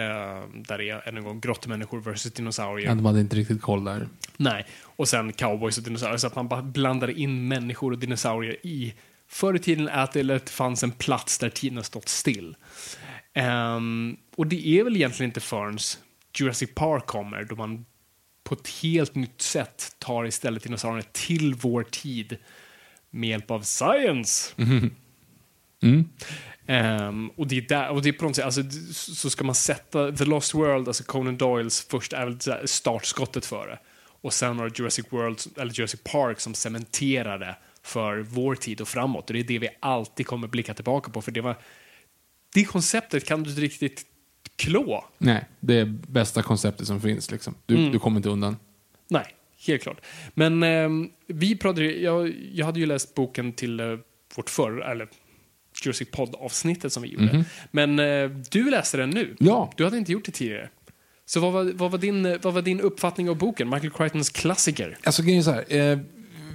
där det är än en gång grottemänniskor versus dinosaurier. Ja, de hade inte riktigt koll där. Nej, och sen cowboys och dinosaurier. Så att man bara blandade in människor och dinosaurier i... Förr i tiden att det fanns en plats där tiden har stått still. Ehm, och det är väl egentligen inte förrän Jurassic Park kommer då man på ett helt nytt sätt tar istället dinosaurierna till vår tid med hjälp av science. Ehm, och det är där, och det är på något sätt, alltså, så ska man sätta The Lost World, alltså Conan Doyles första, är startskottet för det. Och sen det Jurassic World, eller Jurassic Park som cementerade för vår tid och framåt. Och det är det vi alltid kommer blicka tillbaka på, för det var, det konceptet kan du inte riktigt klå. Nej, det är bästa konceptet som finns. Liksom. Du, Mm. du kommer inte undan. Nej, helt klart. Men ehm, vi pratade jag, jag hade ju läst boken till eh, vårt förr, eller Jurassic Pod-avsnittet som vi gjorde. Men eh, du läste den nu. Ja. Du hade inte gjort det tidigare. Så vad var, vad var, din, eh, vad var din uppfattning av boken? Michael Crichtons klassiker. Alltså grejen är så här.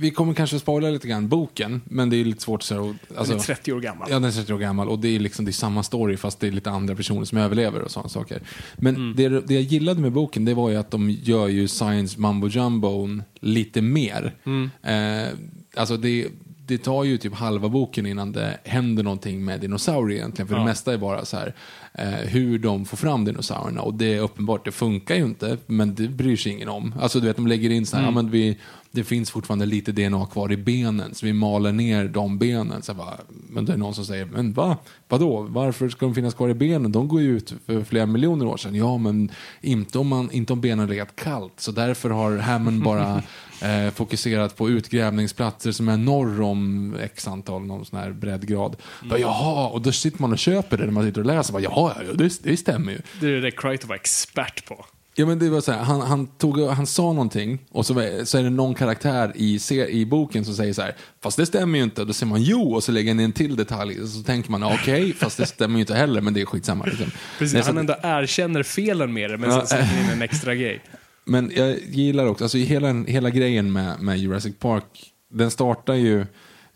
Vi kommer kanske spoila lite grann boken, men det är lite svårt så alltså, Den är 30 år gammal. Ja, den är 30 år gammal och det är liksom det är samma story fast det är lite andra personer som överlever och sådana saker. Men Mm. det, det jag gillade med boken det var ju att de gör ju science mumbo jumbo lite mer. Mm. Eh, alltså det, det tar ju typ halva boken innan det händer någonting med dinosaurier egentligen. För Ja. det mesta är bara så här eh, hur de får fram dinosaurierna. Och det är uppenbart, det funkar ju inte, men det bryr sig ingen om. Alltså du vet, de lägger in så här, ja, men vi, det finns fortfarande lite DNA kvar i benen, så vi maler ner de benen. Så bara, men det är någon som säger, men va? Vadå? Varför ska de finnas kvar i benen? De går ju ut för flera miljoner år sedan. Ja, men inte om, man, inte om benen legat kallt. Så därför har Hammond bara eh, fokuserat på utgrävningsplatser som är norr om x antal, någon sån här breddgrad. Bara, Jaha, och då sitter man och köper det när man sitter och läser. Bara, Jaha, ja, det, det stämmer ju. Det är det Crichton var expert på. Ja, men det var så här, han, han, tog, han sa någonting och så, var- så är det någon karaktär i, i boken som säger så här, fast det stämmer ju inte. Och då säger man jo och så lägger han in en till detalj och så tänker man okej, fast det stämmer ju inte heller, men det är skitsamma. Liksom. Precis, Nej, så han att- ändå erkänner felen med det, men Ja, sen sätter in en extra grej. Men jag gillar också, alltså hela, hela grejen med, med Jurassic Park, den startar ju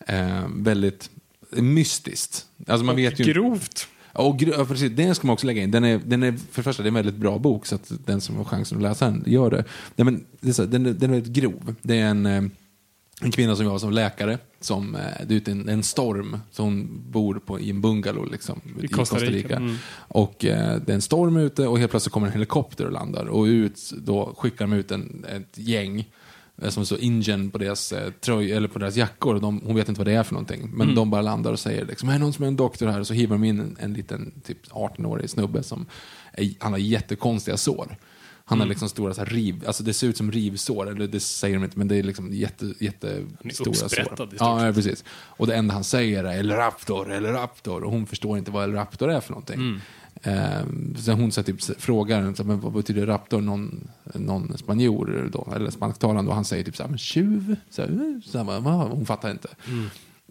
eh, väldigt mystiskt. Alltså man vet ju Grovt. Och ja, precis, det ska man också lägga in. Den är, den är, för det första, det är en väldigt bra bok, så att den som har chansen att läsa den, gör det. Nej, men det är så, här, den, är, den är väldigt grov. Det är en, eh, en kvinna som jobbar som läkare. Som, eh, är ute en, en storm, så hon bor på, i en bungalow liksom, i Costa Rica. Mm. Och eh, det är en storm ute och helt plötsligt kommer en helikopter och landar. Och ut, då skickar de ut en, ett gäng eh, som står ingen på deras, eh, tröj, eller på deras jackor. Och de, hon vet inte vad det är för någonting. Men de bara landar och säger liksom, är någon som är en doktor här? Och så hivar de in en, en liten typ 18-årig snubbe som är, han har jättekonstiga sår. Han har liksom stora så här, riv, alltså det ser ut som rivsår, eller det säger de inte, men det är liksom jätte, jätte Han är stora sår. i Ja, ja, precis. Och det enda han säger är El Raptor, El Raptor. Och hon förstår inte vad El Raptor är för någonting. Ehm, så hon så typ, frågar, så men vad betyder Raptor? Någon, någon spanjor då, eller spansktalande. Och han säger typ så här, men tjuv? Så här, "Eh?" så här, hon fattar inte.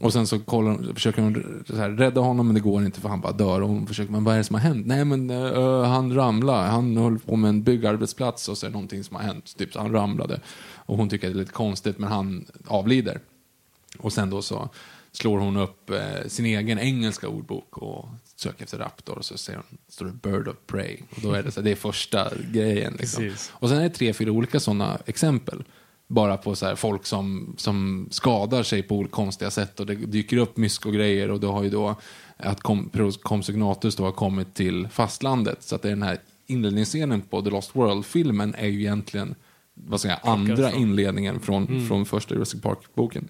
Och sen så kollar, försöker hon så här, rädda honom, men det går inte för han bara dör. Och hon försöker, men vad är det som har hänt? Nej, men eh, han ramlade. Han höll på med en byggarbetsplats och så är det någonting som har hänt. Typ så han ramlade. Och hon tycker att det är lite konstigt, men han avlider. Och sen då så slår hon upp eh, sin egen engelska ordbok och söker efter raptor och så ser hon, står det bird of prey. Och då är det så det är första grejen. Liksom. Och sen är det tre, fyra olika sådana exempel. Bara på så här, folk som, som skadar sig på konstiga sätt och det dyker upp mysko och grejer och då har ju då att kom, Compsognathus då har kommit till fastlandet. Så att det är den här inledningsscenen på The Lost World-filmen är ju egentligen vad ska jag andra inledningen från, från första Jurassic Park-boken.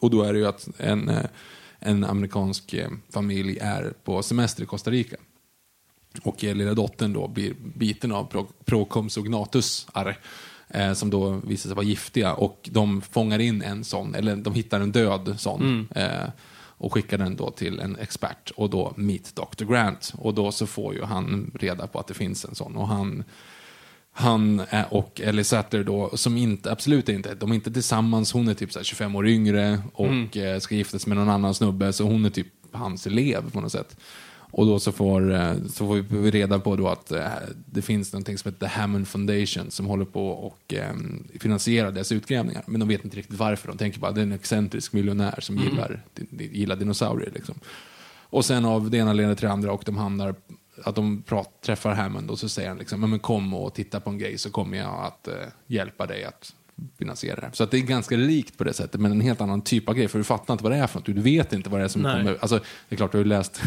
Och då är det ju att en, eh, en amerikansk eh, familj är på semester i Costa Rica. Och eh, lilla dottern då blir biten av Pro- Procompsognatus-are. Eh, som då visar sig vara giftiga. Och de fångar in en sån, eller de hittar en död sån. Eh, och skickar den då till en expert. Och då meet Dr. Grant. Och då så får ju han reda på att det finns en sån. Och han han är- och Ellie Satter då, som inte, absolut inte, de är inte tillsammans, hon är typ så här 25 år yngre och eh, ska sig med någon annan snubbe, så hon är typ hans elev på något sätt. Och då så får, eh, så får vi reda på då att eh, det finns någonting som heter The Hammond Foundation som håller på och eh, finansierar deras utgrävningar. Men de vet inte riktigt varför, de tänker bara att det är en excentrisk miljonär som gillar, gillar dinosaurier. Liksom. Och sen av det ena leder till det andra och de hamnar att de prat, träffar Hammond och så säger han liksom, "Men, men kom och titta på en grej så kommer jag att eh, hjälpa dig att finansiera det. Så att det är ganska likt på det sättet, men en helt annan typ av grej, för du fattar inte vad det är för något. Du vet inte vad det är som Nej. kommer. Alltså, det är klart, du har ju läst,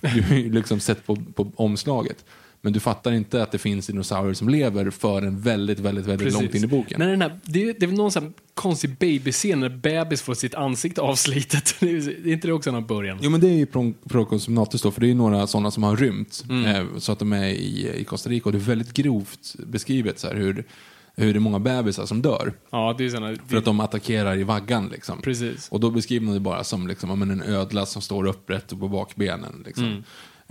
du har ju liksom sett på, på omslaget. Men du fattar inte att det finns dinosaurier som lever förrän väldigt, väldigt, väldigt långt in i boken. Men den här, det, är, det är väl någon sån konstig babyscen när bebis får sitt ansikte avslitet. Det är, inte det också en av början? Jo men det är ju Pro- Proconsumnatus då, för det är ju några sådana som har rymt. Eh, så att de är i, i Costa Rica och det är väldigt grovt beskrivet så här, hur, hur det är många bebisar som dör. Ja, det är såna, För att de attackerar i vaggan liksom. Precis. Och då beskriver man det bara som liksom, en ödla som står upprätt på bakbenen. Liksom.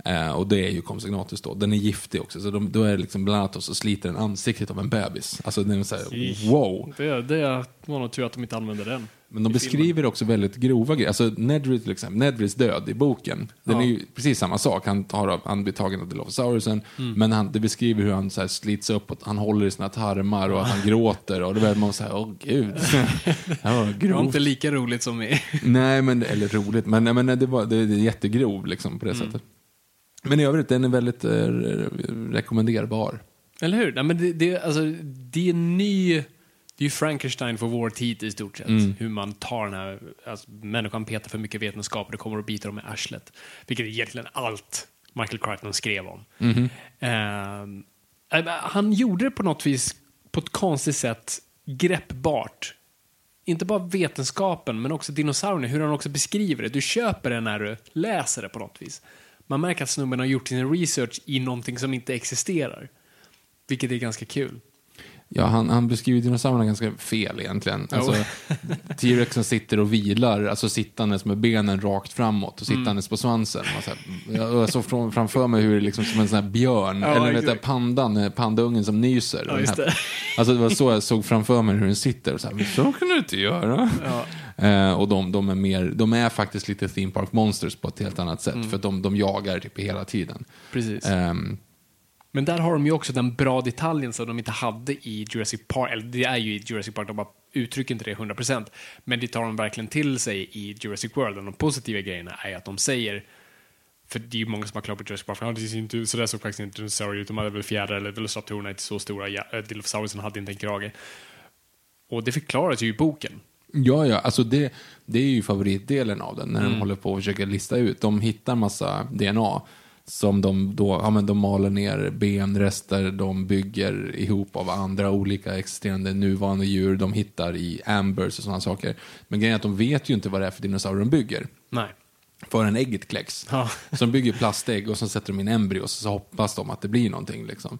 Eh, och det är ju Compsognathus då. Den är giftig också, så de, då är det liksom bland annat så sliter den ansiktet av en bebis. Alltså den är så här, wow. Det, det var nog tur att de inte använde den. Men de beskriver också väldigt grova grejer. Alltså Nedry till exempel, Nedrys död i boken. Den Ja. är ju precis samma sak. Han, tar, han blir tagen av Dilophosaurusen. Men han, det beskriver hur han så här slits upp och han håller i sina tarmar och att han gråter. Och då är man så här, åh gud. Var Det var inte lika roligt som i... Nej, men, eller roligt. Men, nej, men det, var, det, det är jättegrov liksom, på det sättet. Men i övrigt, den är väldigt eh, rekommenderbar. Eller hur? Nej, men det, det, alltså, det är ny... Det är ju Frankenstein för vår tid i stort sett. Hur man tar den här... Alltså, människan petar för mycket vetenskap och det kommer och biter dem i arslet. Vilket är egentligen allt Michael Crichton skrev om. Ehm, äh, han gjorde det på något vis på ett konstigt sätt greppbart. Inte bara vetenskapen, men också dinosaurierna, hur han också beskriver det. Du köper det när du läser det på något vis. Man märker att snubben har gjort sin research i någonting som inte existerar. Vilket är ganska kul. Ja, han, han beskriver dinosaurierna ganska fel egentligen. Alltså, T-rexen sitter och vilar, alltså sittandes med benen rakt framåt och sittandes på svansen. Och så här, jag såg från, framför mig hur det liksom som en sån här björn, Ja, eller vet pandan, eh, pandaungen som nyser. Ja, Den just det. Alltså det var så jag såg framför mig hur den sitter. Och så, här, så kan du inte göra. Eh, och de, de, är mer, de är faktiskt lite theme park monsters på ett helt annat sätt. Mm. För de, de jagar typ hela tiden. Precis. Ehm, Men där har de ju också den bra detaljen som de inte hade i Jurassic Park. Eller det är ju i Jurassic Park, de bara uttrycker inte det 100%. Men det tar de verkligen till sig i Jurassic World. Och de positiva grejerna är att de säger för det är ju många som har klagat på Jurassic Park, för det ser inte ut, så där såg faktiskt inte dinosaurier ut. De hade väl fjädrar eller velociraptorerna inte så stora. Ja, äh, Dilophosaurusen hade inte en krage. Och det förklaras ju i boken. Ja, ja, alltså det, det är ju favoritdelen av den, när de håller på och försöker lista ut. De hittar massa DNA som de då, ja men de maler ner benrester, de bygger ihop av andra olika existerande nuvarande djur de hittar i ambers och sådana saker. Men grejen är att de vet ju inte vad det är för dinosaurier de bygger. Nej. Förrän ägget kläcks. Ja. Så de bygger plastägg och så sätter de in embryo och så hoppas de att det blir någonting. Liksom.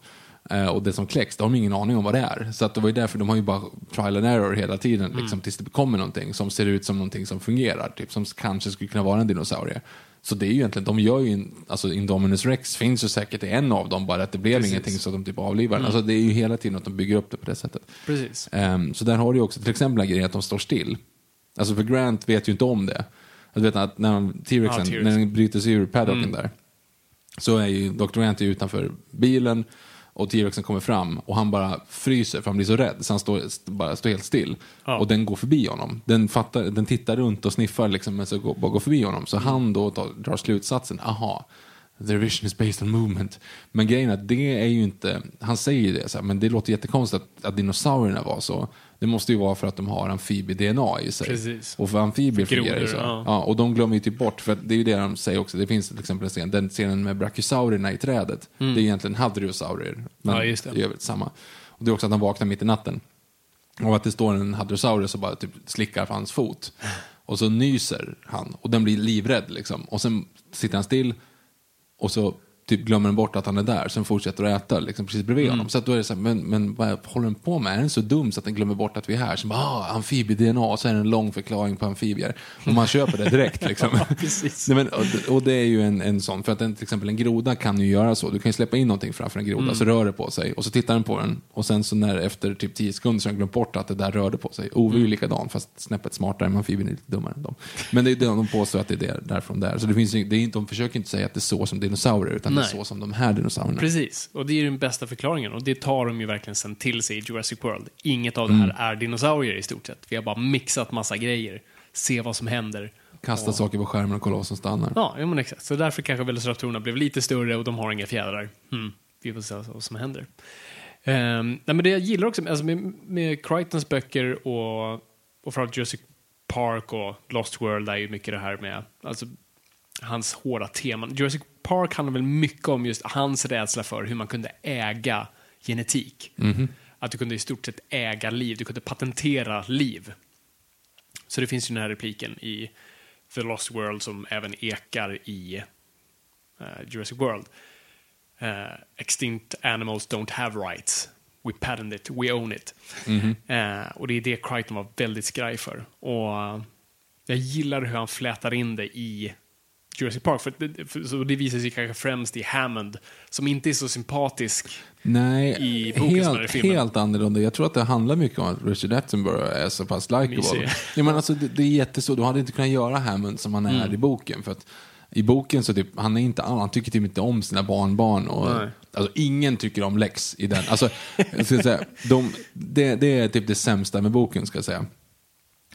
Eh, och det som kläcks, de har de ingen aning om vad det är. Så att det var ju därför de har ju bara trial and error hela tiden, liksom, tills det kommer någonting som ser ut som någonting som fungerar. Typ, som kanske skulle kunna vara en dinosaurie. Så det är ju egentligen, de gör ju, en, alltså Indominus Rex finns ju säkert i en av dem, bara att det blev Precis. ingenting så att de typ avlivar den. Alltså det är ju hela tiden att de bygger upp det på det sättet. Precis. Ehm, så där har du ju också till exempel den grejen att de står still. Alltså för Grant vet ju inte om det. Du vet att när T-Rexen, Ja, T-Rex. när den bryter sig ur paddocken där, så är ju Dr. Grant är utanför bilen och T-Rexen kommer fram och han bara fryser för han blir så rädd så han står, st- bara står helt still. Ja. Och den går förbi honom. Den, fattar, den tittar runt och sniffar liksom, men så går, bara går förbi honom. Så han då tar, drar slutsatsen, aha, their vision is based on movement. Men grejen är att det är ju inte, han säger ju det, så här, men det låter jättekonstigt att, att dinosaurierna var så. Det måste ju vara för att de har amfibie-DNA i sig. Precis. Och för amfibier fungerar det så. Ja. ja. och de glömmer ju typ bort, för det är ju det de säger också. Det finns till exempel en scen, den scenen med brachiosaurierna i trädet. Det är egentligen hadriosaurier. Men Mm. Ja, just det. i övrigt samma. Och det är också att han vaknar mitt i natten. Och att det står en hadrosaurus som bara typ slickar på hans fot. Och så nyser han och den blir livrädd liksom. Och sen sitter han still och så typ glömmer bort att han är där. Sen fortsätter att äta liksom, precis bredvid Mm. honom. Så att då är det så här, men, men vad håller den på med? Är den så dum så att den glömmer bort att vi är här? Så bara, ah, amfibie-DNA så är det en lång förklaring på amfibier. Och man köper det direkt liksom. precis. Nej, men, och, och det är ju en, en sån, för att en, till exempel en groda kan ju göra så. Du kan ju släppa in någonting framför en groda, så rör det på sig. Och så tittar den på den och sen så när efter typ 10 sekunder så har den glömt bort att det där rörde på sig. Ove är ju likadan, fast snäppet smartare, men amfibien är lite dummare än dem. Men det är det de påstår att det är där, därifrån där. Så det finns, det är de försöker inte säga att det är så som dinosaurier, utan Nej. så som de här dinosaurierna. Precis, och det är ju den bästa förklaringen. Och det tar de ju verkligen sen till sig i Jurassic World. Inget av det här är dinosaurier i stort sett. Vi har bara mixat massa grejer. Se vad som händer. Kasta saker på skärmen och kolla vad som stannar. Ja, ja men exakt. Så därför kanske Velociraptorerna blev lite större och de har inga fjädrar. Hmm. Vi får se vad som händer. Um, nej, men det jag gillar också alltså med, med Crichtons böcker och, och framförallt Jurassic Park och Lost World är ju mycket det här med alltså, hans hårda teman. Jurassic Park handlar väl mycket om just hans rädsla för hur man kunde äga genetik. Att du kunde i stort sett äga liv, du kunde patentera liv. Så det finns ju den här repliken i The Lost World som även ekar i eh, Jurassic World. Eh, Extinct animals don't have rights. We patent it, we own it. Eh, och det är det Crichton var väldigt skraj för. Och jag gillar hur han flätar in det i Jurassic Park. För, för, så det visar sig kanske främst i Hammond, som inte är så sympatisk. Nej, i boken som är i helt, filmen. helt annorlunda. Jag tror att det handlar mycket om att Richard Attenborough är så pass likeable. Ja, men alltså, det, det är jätteså. Du hade inte kunnat göra Hammond som han är Mm. i boken. För att i boken så typ, han är inte han tycker typ inte om sina barnbarn. Och, Nej. alltså, ingen tycker om Lex i den. Alltså, jag ska säga, de, det, det är typ det sämsta med boken, ska jag säga.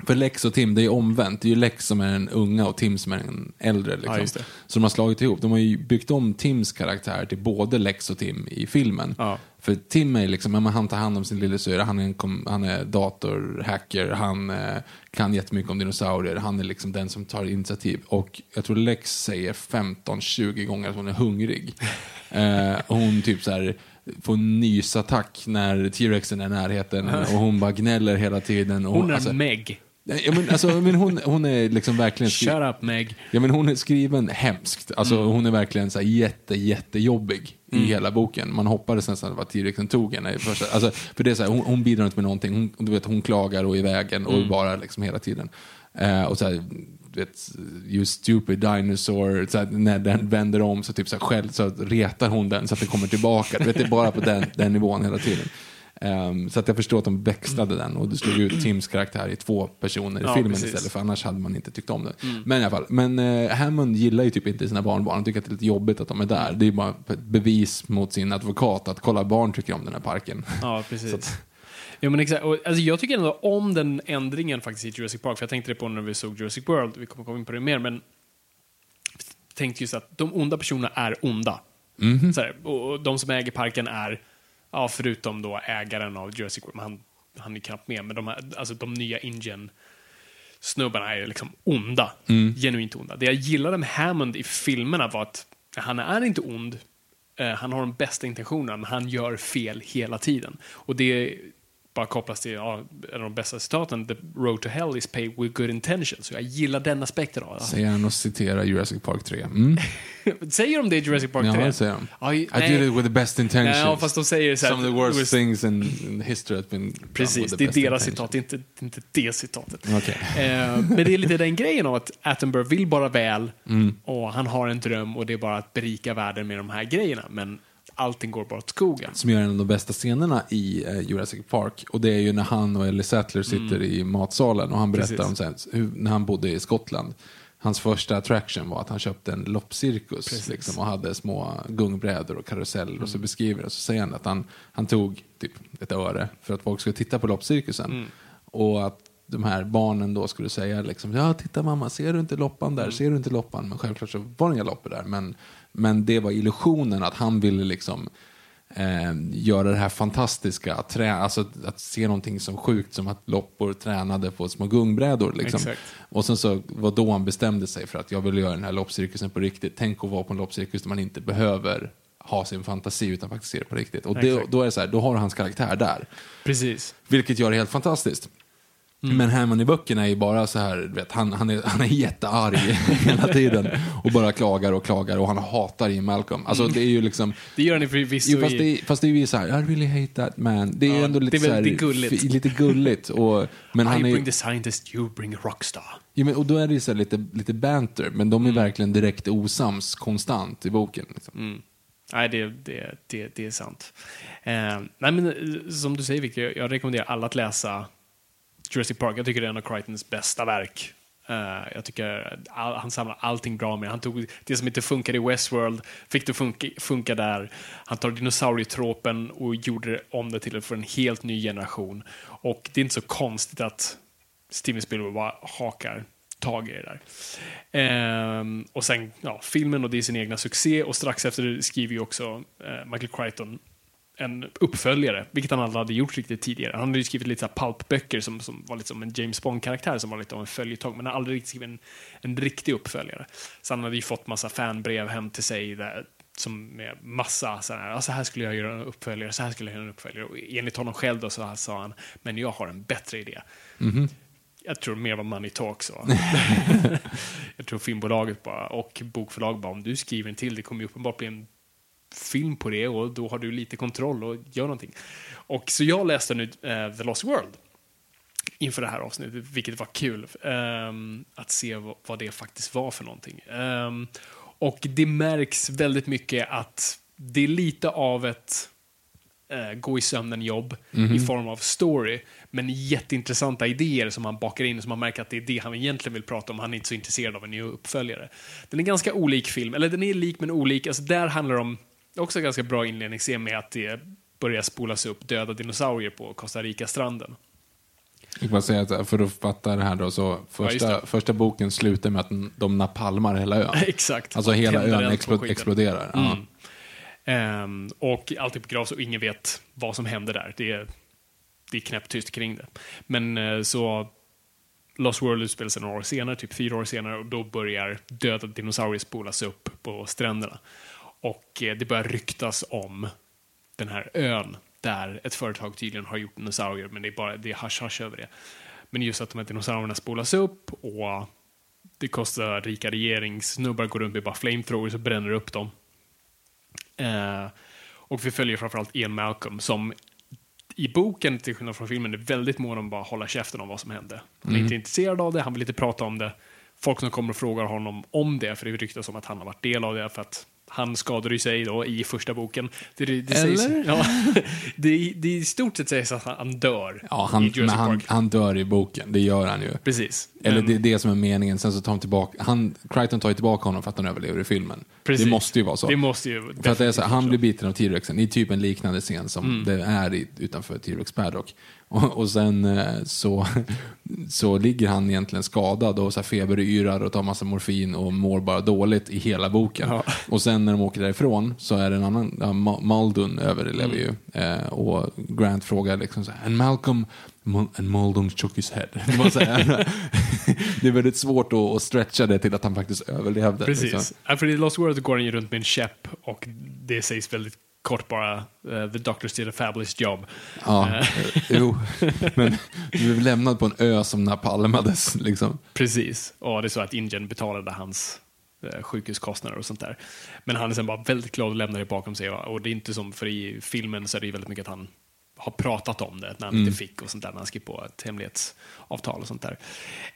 För Lex och Tim, det är omvänt. Det är ju Lex som är den unga och Tim som är den äldre. Liksom. Ja. Så de har slagit ihop. De har ju byggt om Tims karaktär till både Lex och Tim i filmen. Ja. För Tim är liksom, ja, han tar hand om sin lillasyrra, han är, en kom, han är datorhacker, han eh, kan jättemycket om dinosaurier, han är liksom den som tar initiativ. Och jag tror Lex säger 15-20 gånger att hon är hungrig. eh, hon typ så här får en nysattack när T-rexen är i närheten och hon bara gnäller hela tiden. Och Hon är alltså, Meg. Ja, men, alltså, men hon, hon är liksom verkligen... skri- Shut up Meg. Ja, men hon är skriven hemskt. Alltså, Hon är verkligen så här jätte, jättejobbig i hela boken. Man hoppades nästan att det var T-rexen tog henne. första- Alltså, för det är så här, hon, hon bidrar inte med någonting. Hon, du vet, hon klagar och är i vägen och bara liksom hela tiden. Eh, och så här, du vet, you stupid dinosaur. Så här, när den vänder om så, typ så, här, själv, så retar hon den så att den kommer tillbaka. Du vet, det är bara på den, den nivån hela tiden. Ehm, så att jag förstår att de växlade den och det slog ut Tims karaktär i två personer i Ja, filmen precis. istället för annars hade man inte tyckt om det. Men i alla fall, men eh, Hammond gillar ju typ inte sina barnbarn. Han tycker att det är lite jobbigt att de är där. Det är bara ett bevis mot sin advokat att kolla barn tycker om den här parken. Ja, precis. Jo, men exakt. Och, alltså, jag tycker ändå om den ändringen faktiskt i Jurassic Park, för jag tänkte det på när vi såg Jurassic World, vi kommer komma in på det mer, men tänkte just att de onda personerna är onda. Så här, och, och de som äger parken är, ja, förutom då ägaren av Jurassic World, han, han är knappt med, men de, här, alltså, de nya InGen snubbarna är liksom onda. Mm. Genuint onda. Det jag gillade med Hammond i filmerna var att han är inte ond. Eh, han har de bästa intentionerna, men han gör fel hela tiden. Och det bara kopplas till ja, en av de bästa citaten, The road to hell is paved with good intentions. Så jag gillar den aspekten av det. Säger han och citerar Jurassic Park 3. Mm. Säger de det i Jurassic Park 3? Ja, det säger de. I nej. did it with the best intentions. Ja, fast de säger så här Some of the worst things in, in history has been Precis, det är deras citat, inte, inte det citatet. Okej. Eh, men det är lite den grejen av att Attenborough vill bara väl Mm. och han har en dröm och det är bara att berika världen med de här grejerna. Men allting går bara åt skogen. Som gör en av de bästa scenerna i eh, Jurassic Park. Och det är ju när han och Ellie Sattler sitter i matsalen och han berättar Mm. Precis. om här, hur, när han bodde i Skottland. Hans första attraction var att han köpte en loppcirkus liksom, och hade små gungbrädor och karuseller. Och så Mm. beskriver det. Så säger han att han, han tog typ ett öre för att folk skulle titta på loppcirkusen. Mm. Och att de här barnen då skulle säga liksom, ja titta mamma, ser du inte loppan där? Ser du inte loppan? Men självklart så var det inga loppor där. Men, men det var illusionen att han ville liksom eh, göra det här fantastiska, att, trä, alltså att, se någonting som sjukt som att loppor tränade på små gungbrädor. Liksom. Och sen så var då han bestämde sig för att jag vill göra den här loppcirkusen på riktigt. Tänk att vara på en loppcirkus där man inte behöver ha sin fantasi utan faktiskt se det på riktigt. Och det, då är det så här, då har hans karaktär där. Precis. Vilket gör det helt fantastiskt. Mm. Men Hammond i böckerna är ju bara så här, vet, han, han, är, han är jättearg hela tiden. Och bara klagar och klagar och han hatar Jim Malcolm. Alltså det är ju liksom... Det gör ni förvisso Jo, fast, det, fast det är ju så här, I really hate that man. Det är Ja, ändå lite det är här, gulligt. lite gulligt. Och, men I han är, bring the scientist, you bring a rockstar. ja, men, och då är det ju så lite, lite banter, men de är verkligen direkt osams konstant i boken. Liksom. Nej, det, det, det, det är sant. Eh, nej, men eh, som du säger, Victor, jag, jag rekommenderar alla att läsa Jurassic Park. Jag tycker det är en av Crichtons bästa verk. Uh, jag tycker all, han samlar allting bra med. Han tog det som inte funkade i Westworld, fick det funka, funka där. Han tar dinosaurietropen och gjorde om det till för en helt ny generation. Och det är inte så konstigt att Steven Spielberg bara hakar tag i det där. Ehm, och sen, ja, filmen och det är sin egna succé och strax efter skriver ju också eh, Michael Crichton en uppföljare, vilket han aldrig hade gjort riktigt tidigare. Han hade ju skrivit lite pulpböcker som, som var lite som en James Bond-karaktär som var lite av en följetong, men han hade aldrig riktigt skrivit en, en riktig uppföljare. Så han hade ju fått massa fanbrev hem till sig där, som med massa så här, "Ja, så här skulle jag göra en uppföljare, så här skulle jag göra en uppföljare. Och enligt honom själv då så här sa han, men jag har en bättre idé. Jag tror mer var money talk så. jag tror filmbolaget bara, och bokförlag bara, om du skriver en till, det kommer ju uppenbart bli en film på det och då har du lite kontroll och gör någonting. Och så jag läste nu eh, The Lost World inför det här avsnittet, vilket var kul ehm, att se vad, det faktiskt var för någonting. Ehm, och det märks väldigt mycket att det är lite av ett eh, gå i sömnen-jobb i form av story, men jätteintressanta idéer som han bakar in, som man märker att det är det han egentligen vill prata om. Han är inte så intresserad av en ny uppföljare. Den är ganska olik film, eller den är lik men olik. Alltså där handlar det om, också en ganska bra inledningsscen med att det börjar spolas upp döda dinosaurier på Costa Rica-stranden. Jag kan säga att för att fatta det här då, så första, det. första boken slutar med att de napalmar hela ön. Exakt. Alltså hela ön exploderar. Ja. Mm. Ehm, och alltid begravs och ingen vet vad som hände där. Det är, det är knäpptyst kring det. Men eh, så Lost World utspelar sig några år senare, typ fyra år senare, och då börjar döda dinosaurier spolas upp på stränderna. Och eh, det börjar ryktas om den här ön där ett företag tydligen har gjort dinosaurier, men det är bara det är hasch-hasch över det. Men just att de här dinosaurierna spolas upp och det kostar rika regeringssnubbar går runt med bara flamethrowers och bränner upp dem. Eh, och vi följer framförallt Ian Malcolm som i boken, till skillnad från filmen, är väldigt mån om att bara hålla käften om vad som hände. Han är inte intresserad av det, han vill inte prata om det. Folk som kommer och frågar honom om det, för det ryktas om att han har varit del av det, för att han skadade ju sig då i första boken. Det, det, det Sägs, Eller? ja, det, det i stort sett sägs att han, dör Ja, i han, Jurassic men han, Park. han dör i boken, det gör han ju. Precis. Eller Men- det är det som är meningen, sen så tar han tillbaka, han, Crichton tar ju tillbaka honom för att han överlever i filmen. Precis. Det måste ju vara så. Det måste ju För att det är så, han blir biten av T-rexen i typ en liknande scen som Mm. det är i, utanför T-rex Paddock. Och, och sen eh, så, så ligger han egentligen skadad och så här feberyrar och tar massa morfin och mår bara dåligt i hela boken. Ja. Och sen när de åker därifrån så är det en annan, ja, Ma- Maldon överlever Mm. ju. Eh, och Grant frågar liksom så här, and Malcolm, And Muldoon shook his head. Det, var så här, det är väldigt svårt att, att stretcha det till att han faktiskt överlevde. Precis. liksom. Ja, för i Lost World går han ju runt med en käpp och det sägs väldigt kort bara eh, The Doctor did a fabulous job. Ja, Eh, jo. Men vi blev lämnade på en ö som napalmades. Liksom. Precis. Och det är så att Indien betalade hans eh, sjukhuskostnader och sånt där. Men han är sen bara väldigt glad att lämna det bakom sig. Och och det är inte som, för i filmen så är det väldigt mycket att han har pratat om det när han inte fick och sånt där, när han skrev på ett hemlighetsavtal och sånt där.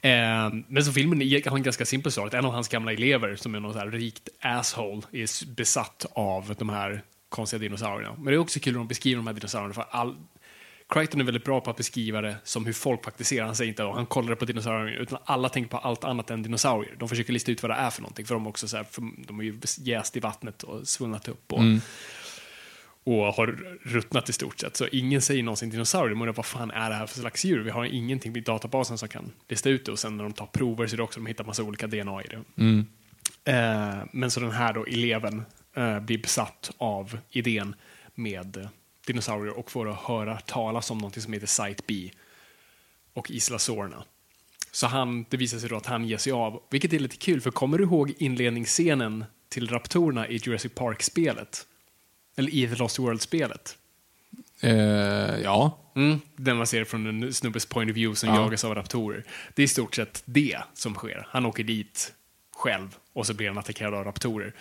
Eh, men så filmen har en ganska simpel sak. En av hans gamla elever, som är någon så här rikt asshole, är besatt av de här konstiga dinosaurierna. Men det är också kul när de beskriver de här dinosaurierna, för all, Crichton är väldigt bra på att beskriva det som hur folk ser. Han säger inte att han kollar på dinosaurier, utan alla tänker på allt annat än dinosaurier. De försöker lista ut vad det är för någonting, för de, också så här, för de är ju jäst i vattnet och svullnat upp. Och, och har ruttnat i stort sett. Så ingen säger någonsin dinosaurier. Undrar vad fan är det här för slags djur? Vi har ingenting i databasen som kan lista ut det. Och sen när de tar prover så är det också de hittar massa olika DNA i det. Eh, men så den här då eleven eh, blir besatt av idén med eh, dinosaurier och får att höra talas om något som heter Site B och Isla Sorna. Så han, det visar sig då att han ger sig av, vilket är lite kul, för kommer du ihåg inledningsscenen till raptorerna i Jurassic Park-spelet? Eller i The Lost World-spelet? Eh, ja, Mm. Den man ser från en snubbes point of view som Ja. jagas av raptorer. Det är i stort sett det som sker. Han åker dit själv och så blir han attackerad av raptorer.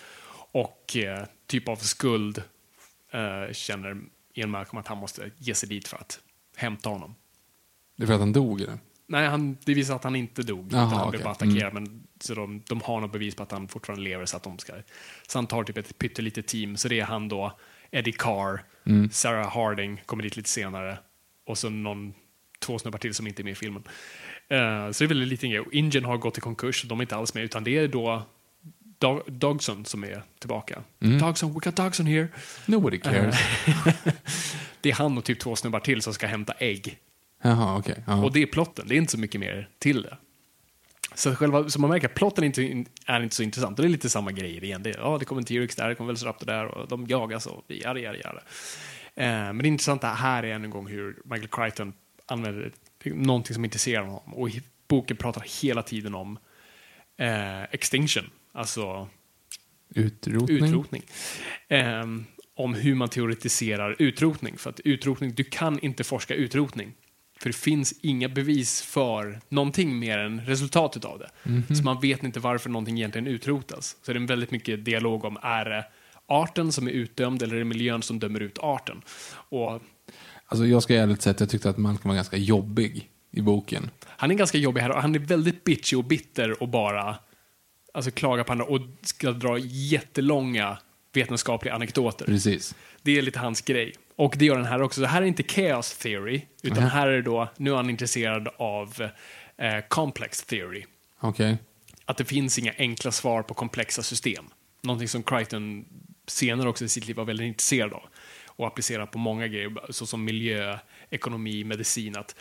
Och eh, typ av skuld eh, känner Ian Malcolm att han måste ge sig dit för att hämta honom. det är för att han dog. Eller? Nej, han, det visar att han inte dog. Utan han blev okej. bara attackerad. Men, så de, de har något bevis på att han fortfarande lever. Så, att de ska, så han tar typ ett pyttelitet team. Så det är han då, Eddie Carr, Mm. Sarah Harding kommer dit lite senare. Och så någon, två snubbar till som inte är med i filmen. Eh, så det är väl en liten grej. Ingen har gått i konkurs. De är inte alls med. Utan det är då Dog, Dogson som är tillbaka. Mm. Dogson, we got Dogson here. Nobody cares. Det är han och typ två snubbar till som ska hämta ägg Jaha, ja. och det är plotten, det är inte så mycket mer till det. Så, själva, så man märker att plotten inte, är inte så intressant. Det är lite samma grejer igen. Det, ja, det kommer en T-Rex där, det kommer Velociraptor där och de jagas och jada, jada, jada. Eh, men det intressanta här är än en gång hur Michael Crichton använder någonting som intresserar honom. Och boken pratar hela tiden om eh, extinction, alltså Utrotning. utrotning. Ehm, om hur man teoretiserar utrotning. För att utrotning, du kan inte forska utrotning. För det finns inga bevis för någonting mer än resultatet av det. Så man vet inte varför någonting egentligen utrotas. Så det är en väldigt mycket dialog om, är det arten som är utdömd eller är det miljön som dömer ut arten? Och Alltså, jag ska ärligt säga att jag tyckte att Malcolm var ganska jobbig i boken. han är ganska jobbig här och han är väldigt bitchy och bitter och bara alltså, klagar på andra och ska dra jättelånga vetenskapliga anekdoter. Precis. Det är lite hans grej. Och det gör den här också. Det här är inte chaos theory, utan Mhm. här är då, nu är han intresserad av eh, complex theory. Okej. Att det finns inga enkla svar på komplexa system. Någonting som Crichton senare också i sitt liv var väldigt intresserad av. Och applicerar på många grejer, såsom miljö, ekonomi, medicin. Att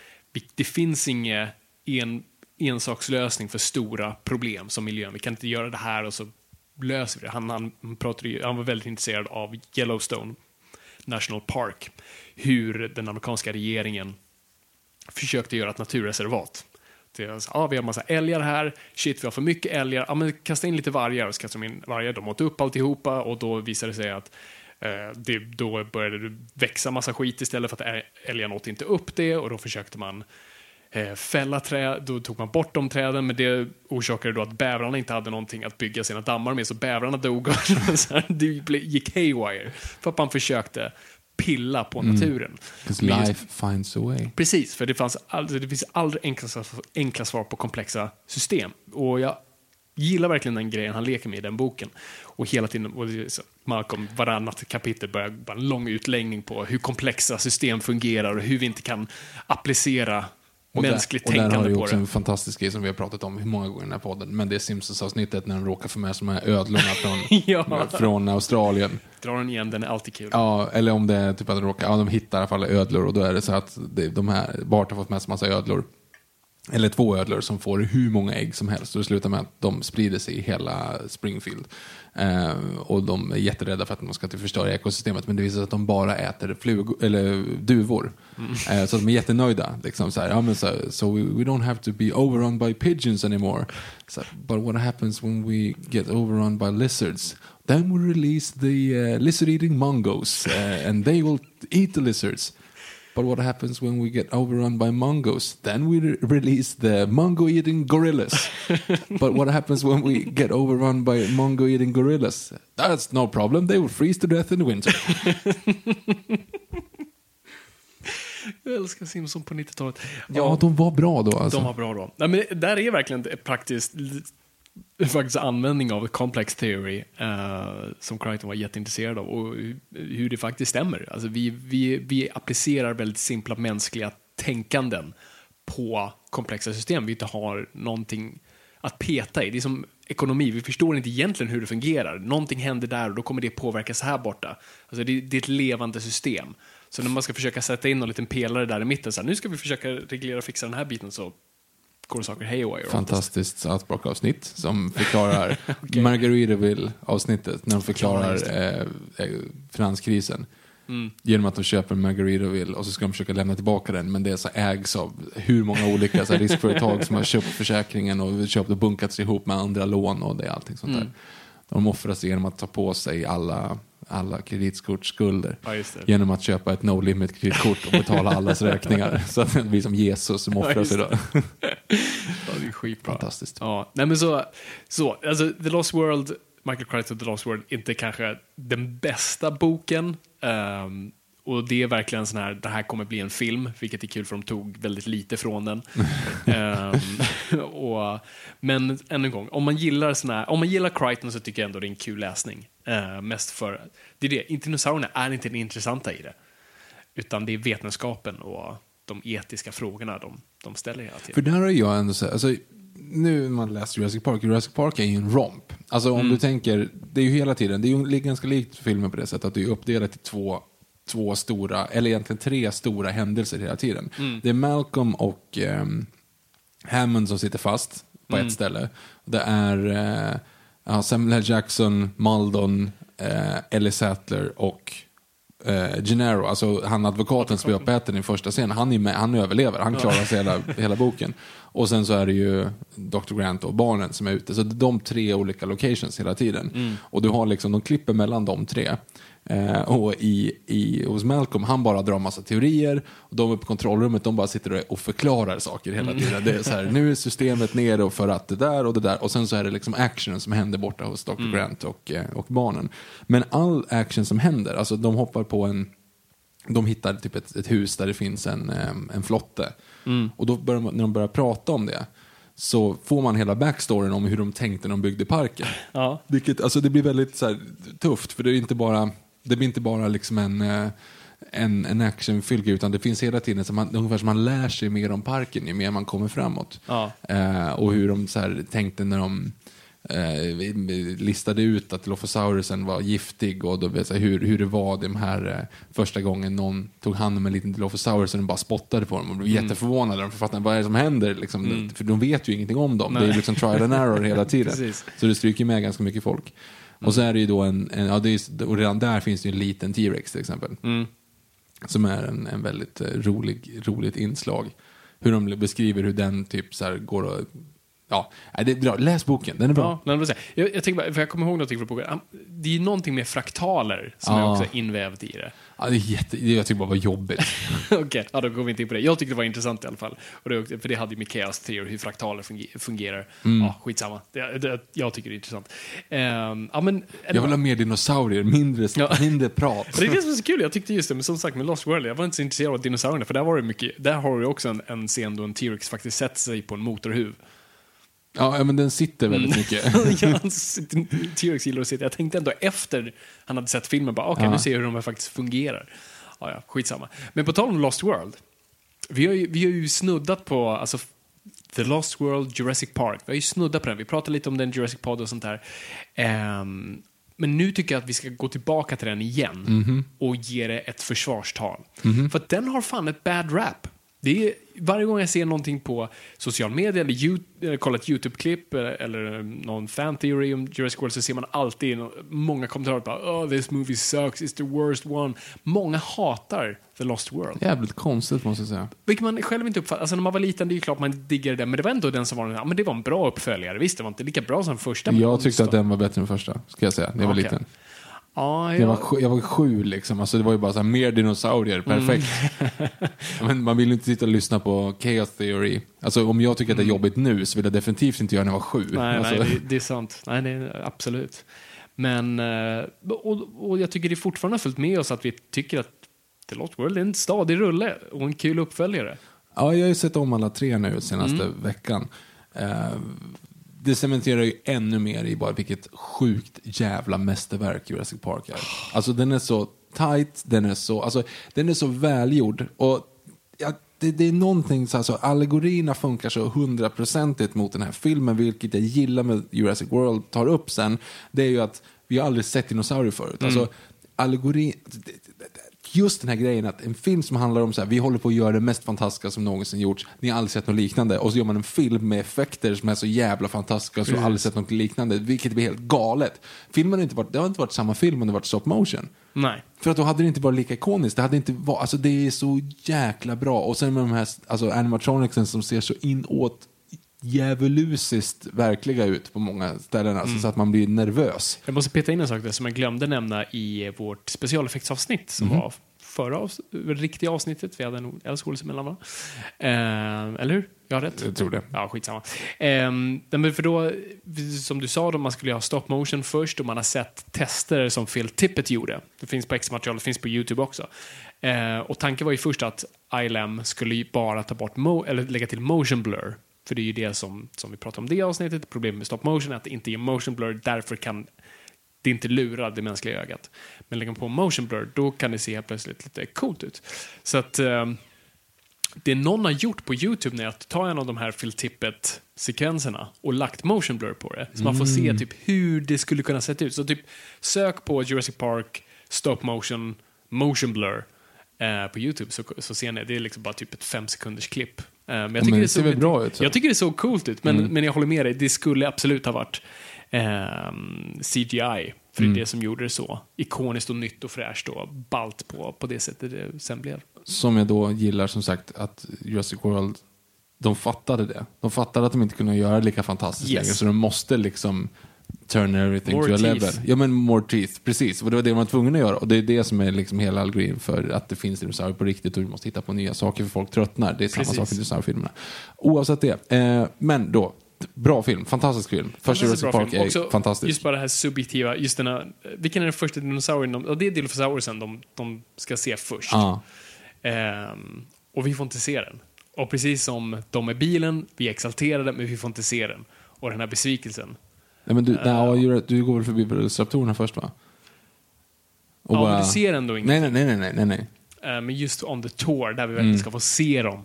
det finns ingen en, ensakslösning för stora problem som miljön. Vi kan inte göra det här och så löser vi det. Han, han, pratade, han var väldigt intresserad av Yellowstone National Park. Hur den amerikanska regeringen försökte göra ett naturreservat. Det är alltså, ah, vi har massa älgar här, shit vi har för mycket älgar, ah, men kasta in lite vargar, och så kastar de in vargar, de åt upp alltihopa och då visade det sig att eh, det, då började det växa massa skit istället för att älgarna åt inte upp det och då försökte man eh, fälla träd, då tog man bort de träden men det orsakade då att bävrarna inte hade någonting att bygga sina dammar med så bävrarna dog och det gick haywire för att man försökte pilla på naturen. 'Cause Men just- life finds a way. Precis, för det, fanns aldrig, det finns aldrig enkla, enkla svar på komplexa system. Och jag gillar verkligen den grejen han leker med i den boken. Och hela tiden, och Malcolm, varannat kapitel börjar bara en lång utläggning på hur komplexa system fungerar och hur vi inte kan applicera Och där- mänskligt och där har tänkande du på också det. en fantastisk grej som vi har pratat om hur många gånger i den här podden. Men det är Simpsons-avsnittet när de råkar få med sig de här ödlorna från, Ja. från Australien. Drar den igen, den är alltid kul. Ja, eller om det är typ att de råkar, ja de hittar i alla fall ödlor och då är det så att det, de här, Bart har fått med sig massa ödlor. Eller två ödlor som får hur många ägg som helst. Och det slutar med att de sprider sig i hela Springfield. Eh, och de är jätterädda för att de ska till förstöra ekosystemet. Men det visar sig att de bara äter flugor, eller duvor. Eh, så de är jättenöjda. Liksom, så här, ja, men så, so we, we don't have to be overrun by pigeons anymore. Så, but what happens when we get overrun by lizards? Then we release the uh, lizard eating mongoose uh, and they will eat the lizards. But what happens when we get overrun by mongoose? Then we re- release the mongo eating gorillas. but what happens when we get overrun by mongo eating gorillas? That's no problem. They will freeze to death in the winter. Jag älskar Simpson på 90-talet. ja, de var bra då alltså. De var bra då. Nej, men där är verkligen ett praktiskt faktiskt användning av complex theory eh, som Crichton var jätteintresserad av och hur- det faktiskt stämmer. Alltså vi, vi, vi applicerar väldigt simpla mänskliga tänkanden på komplexa system vi inte har någonting att peta i. Det är som ekonomi, vi förstår inte egentligen hur det fungerar. Någonting händer där och då kommer det påverkas här borta. Alltså det, det är ett levande system. Så när man ska försöka sätta in en liten pelare där i mitten, så här, nu ska vi försöka reglera och fixa den här biten så går saker haywire. Fantastiskt South Park-avsnitt som förklarar Margaritaville-avsnittet när de förklarar eh, eh, finanskrisen. Genom att de köper Margaritaville och så ska de försöka lämna tillbaka den men det så ägs av hur många olika så här, riskföretag som har köpt försäkringen och köpt och bunkats ihop med andra lån och det är allting sånt där. De offrar sig genom att ta på sig alla, alla kreditskortsskulder. Ja. Genom att köpa ett no limit kreditkort och betala allas räkningar. Så att det blir som Jesus som just sig då. Ja, det är skitbra. Fantastiskt. Ja, nej men så, så, alltså The Lost World, Michael Crichton The Lost World, inte kanske den bästa boken. ehm, och det är verkligen sån här, det här kommer bli en film, vilket är kul för de tog väldigt lite från den. Ehm, och, men än en gång, om man gillar sån här, om man gillar Crichton så tycker jag ändå det är en kul läsning. Eh, mest för, det är det, dinosaurierna är inte det intressanta i det. Utan det är vetenskapen och de etiska frågorna de, de ställer hela tiden. För där har jag ändå sett, alltså, nu när man läser Jurassic Park, Jurassic Park är ju en romp. Alltså om du tänker, det är ju hela tiden, det är ju ganska likt filmen på det sättet att det är uppdelat i två, två stora, eller egentligen tre stora händelser hela tiden. Det är Malcolm och ehm, Hammond som sitter fast på ett ställe. Det är eh, Samuel L. Jackson, Maldon, eh, Ellie Sattler och eh, Gennaro, alltså han advokaten som är uppäten i första scenen, han, är med, han överlever, han klarar sig hela, hela boken. Och sen så är det ju Dr. Grant och barnen som är ute, så det är de tre olika locations hela tiden. Och du har liksom, de klipper mellan de tre. Eh, och i, i, hos Malcolm, han bara drar massa teorier. Och de uppe på kontrollrummet, de bara sitter och förklarar saker hela tiden. Det är så här, nu är systemet nere och för att det där och det där. Och sen så är det liksom action som händer borta hos Dr. Grant och, eh, och barnen. Men all action som händer, alltså de hoppar på en de hittar typ ett, ett hus där det finns en, em, en flotte. Och då börjar när de börjar prata om det så får man hela backstoryn om hur de tänkte när de byggde parken. Ja. Vilket, alltså det blir väldigt så här, tufft för det är inte bara, det blir inte bara liksom en, eh, en, en actionfilm utan det finns hela tiden, så man, ungefär som man lär sig mer om parken ju mer man kommer framåt. Ja. Eh, och hur de så här, tänkte när de eh, listade ut att Dilophosaurus'n var giftig och då, så här, hur, hur det var de här eh, första gången någon tog hand om en liten Dilophosaurus och den bara spottade på dem och blev Mm. jätteförvånade. De fattade vad är det som händer? Liksom, För de vet ju ingenting om dem. Det är liksom trial and error hela tiden. Så det stryker med ganska mycket folk. Och så är det ju då en, en ja, det är, och redan där finns det ju en liten T-Rex till exempel. Som är en, en väldigt eh, rolig, roligt inslag. Hur de beskriver hur den typ så går och... Ja, det är bra. Läs boken, den är bra. Ja, jag, jag, jag, tänker bara, för jag kommer ihåg någonting från boken. Det är ju någonting med fraktaler som Ja. är också invävt i det. Ja, det är jätte, det jag tycker bara var jobbigt. Okej, ja, då går vi inte in på det. Jag tyckte det var intressant i alla fall. Och det, för det hade ju Mikaelas teori, hur fraktaler funge- fungerar. Mm. Ja, skitsamma. Det, det, jag tycker det är intressant. Ehm, ja, men, Jag vill ha mer dinosaurier, mindre, Ja. mindre prat. Det är det som är så kul, jag tyckte just det, men som sagt med Lost World, jag var inte så intresserad av dinosaurierna, för där var det mycket, där har du också en, en scen då en T-Rex faktiskt sätter sig på en motorhuv. Ja, men den sitter väldigt mycket. han sitter- T-Rex gillar att sitta. Jag tänkte ändå efter han hade sett filmen, bara okej, Ja. nu ser jag hur de här faktiskt fungerar. Ja, ja, skitsamma. Men på tal om Lost World, vi har ju, vi har ju snuddat på, alltså, The Lost World, Jurassic Park. Vi har ju snuddat på den. Vi pratade lite om den, Jurassic Pod och sånt där. Ehm, men nu tycker jag att vi ska gå tillbaka till den igen och ge det ett försvarstal. För att den har fan ett bad rap. Det är, varje gång jag ser någonting på social media eller you, eller kollar ett YouTube-klipp eller, eller någon fan-theory om Jurassic World så ser man alltid många kommentarer på oh this movie sucks, it's the worst one. Många hatar The Lost World. Jävligt konstigt måste jag säga. Vilket man själv inte uppfattar. Alltså när man var liten, det är ju klart man diggade den, men det var ändå den som var, ja men det var en bra uppföljare. Visst, det var inte lika bra som första. Jag tyckte att den var bättre än första, ska jag säga, när jag var liten. Ja, Jag var, jag var sju liksom, alltså det var ju bara så här, mer dinosaurier, perfekt. Men man vill ju inte sitta och lyssna på Chaos Theory. Alltså om jag tycker att det är jobbigt nu så vill jag definitivt inte göra när jag var sju. Nej, alltså, nej det, det är sant. Nej, det är, absolut. Men, eh, och, och jag tycker det är fortfarande fullt med oss att vi tycker att The Lost World är en stadig rulle och en kul uppföljare. Ja, jag har ju sett om alla tre nu senaste veckan. Eh, det cementerar ju ännu mer i bara vilket sjukt jävla mästerverk Jurassic Park är. Alltså den är så tight, den är så, alltså, den är så välgjord. Och ja, det, det är någonting, så alltså, allegorierna funkar så hundraprocentigt mot den här filmen, vilket jag gillar med Jurassic World tar upp sen. Det är ju att vi har aldrig sett dinosaurier förut. Alltså, allegori, just den här grejen att en film som handlar om så här, vi håller på att göra det mest fantastiska som någonsin gjorts, ni har aldrig sett något liknande, och så gör man en film med effekter som är så jävla fantastiska, så har aldrig sett något liknande, vilket blir helt galet. Filmen har inte varit, det har inte varit samma film om det varit stop motion. Nej. För att då hade det inte varit lika ikoniskt. Det hade inte varit, alltså det är så jäkla bra. Och sen med de här alltså animatronicsen som ser så inåt djävulusiskt verkliga ut på många ställen. Alltså, Så att man blir nervös. Jag måste peta in en sak där som jag glömde nämna i vårt specialeffektsavsnitt som var förra avs riktiga avsnittet. Vi hade en älskådelse mellan va? Eh, eller hur? Jag har rätt? Jag tror det. Ja, skitsamma. Eh, men för då, som du sa, då, man skulle ha stop motion först och man har sett tester som Phil Tippett gjorde. Det finns på X-material, det finns på YouTube också. Eh, och tanken var ju först att ILM skulle bara ta bort, eller lägga till motion blur. För det är ju det som, som vi pratade om det avsnittet, problemet med stop motion att det inte ger motion blur, därför kan det inte lura det mänskliga ögat. Men lägger man på motion blur, då kan det se helt plötsligt lite coolt ut. Så att eh, det någon har gjort på YouTube är att ta en av de här Phil Tippett-sekvenserna och lagt motion blur på det. Så man får se typ hur det skulle kunna sett ut. Så typ sök på Jurassic Park stop motion motion blur eh, på YouTube så, så ser ni, det är liksom bara typ ett fem sekunders klipp. Eh, men jag men tycker det det, såg bra ut, så. Jag tycker det såg coolt ut, men, men jag håller med dig, det skulle absolut ha varit ehm, CGI. För det är det som gjorde det så ikoniskt och nytt och fräscht och ballt på, på det sättet det sen blev. Som jag då gillar som sagt att Jurassic World, de fattade det. De fattade att de inte kunde göra det lika fantastiskt Yes. längre, så de måste liksom turn everything More to a teeth. level. Ja men more teeth, precis. Och det var det de var tvungna att göra. Och det är det som är liksom hela algoritmen för att det finns dinosaurier på riktigt och vi måste hitta på nya saker för folk tröttnar. Det är samma Precis. sak i dinosauriefilmerna. Oavsett det. Eh, men då, bra film, fantastisk film. Första Jurassic Park film. är Också fantastisk. Just bara det här subjektiva, just den här, vilken är den första dinosaurien? De, ja, det är Dilophosaurusen de, de ska se först. Ja. Ehm, och vi får inte se den. Och precis som de med bilen, vi är exalterade, men vi får inte se den. Och den här besvikelsen. Nej, men du, Eh. nej, ja, Jura- du går väl förbi Velociraptorerna först va? Och ja, men du ser ändå inget. Nej, nej, nej, nej, nej, nej. Ehm, men just on the tour, där vi verkligen Mm. ska få se dem,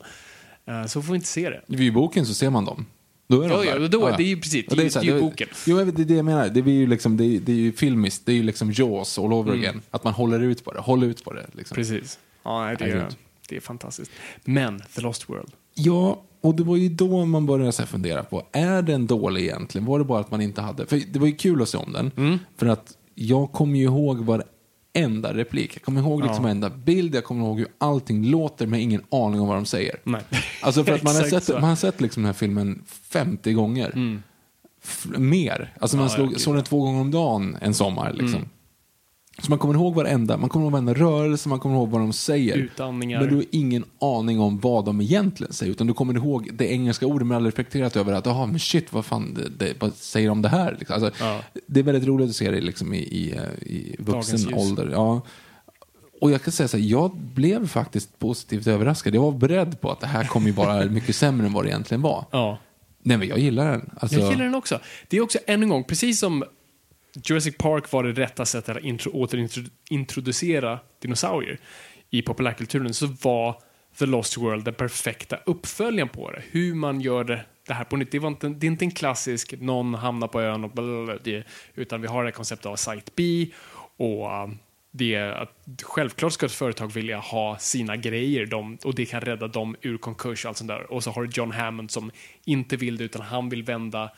eh, så får vi inte se det. Vid boken så ser man dem. Då är de Ja, där. ja, då- det är ju precis, Och det är- så här, det är ju det- boken. Jo, det är det jag menar. Det är ju, liksom, det är, det är ju filmiskt. Det är ju liksom Jaws all over again. Att man håller ut på det. Håller ut på det. Liksom. Precis. Ja, nej, det, Ja, är, det är fantastiskt. Men, The Lost World. Ja, och det var ju då man började så fundera på, är den dålig egentligen? Var det bara att man inte hade... För det var ju kul att se om den. Mm. För att jag kommer ju ihåg varenda replik. Jag kommer ihåg liksom Ja. varenda bild. Jag kommer ihåg hur allting låter, men ingen aning om vad de säger. Nej. Alltså för att man har sett, man har sett liksom den här filmen 50 gånger. F- mer. Alltså man Mm. Ja, slog, såg den två gånger om dagen en sommar. Liksom. Mm. Så man kommer ihåg varenda, man kommer ihåg varenda rörelse, man kommer ihåg vad de säger. Utandningar. Men du har ingen aning om vad de egentligen säger. Utan du kommer ihåg det engelska ordet men aldrig reflekterat över att, jaha men shit, vad fan, det, det, vad säger de det här? Liksom. Alltså, Ja. Det är väldigt roligt att se det liksom, i, i, i vuxen ålder. Ja. Och jag kan säga så här, jag blev faktiskt positivt överraskad. Jag var beredd på att det här kommer ju vara mycket sämre än vad det egentligen var. Ja. Nej men jag gillar den. Alltså, Jag gillar den också. Det är också, än en gång, precis som Jurassic Park var det rätta sättet att intro, återintroducera dinosaurier i populärkulturen så var The Lost World den perfekta uppföljaren på det. Hur man gör det, det här på nytt. Det, var inte, det är inte en klassisk någon hamnar på ön och blablabla, det, utan vi har det här konceptet av Site B och um, det är att självklart ska ett företag vilja ha sina grejer de, och det kan rädda dem ur konkurs och allt sånt där. Och så har du John Hammond som inte vill det utan han vill vända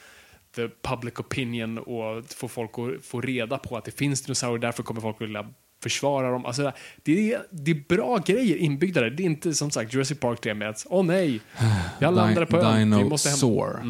the public opinion och få folk att få reda på att det finns dinosaurier, därför kommer folk vilja försvara dem. Alltså, det, är, det är bra grejer inbyggda där. Det är inte som sagt Jurassic Park 3 med att åh nej, jag landade på ön. Vi måste hem. Dinosaur.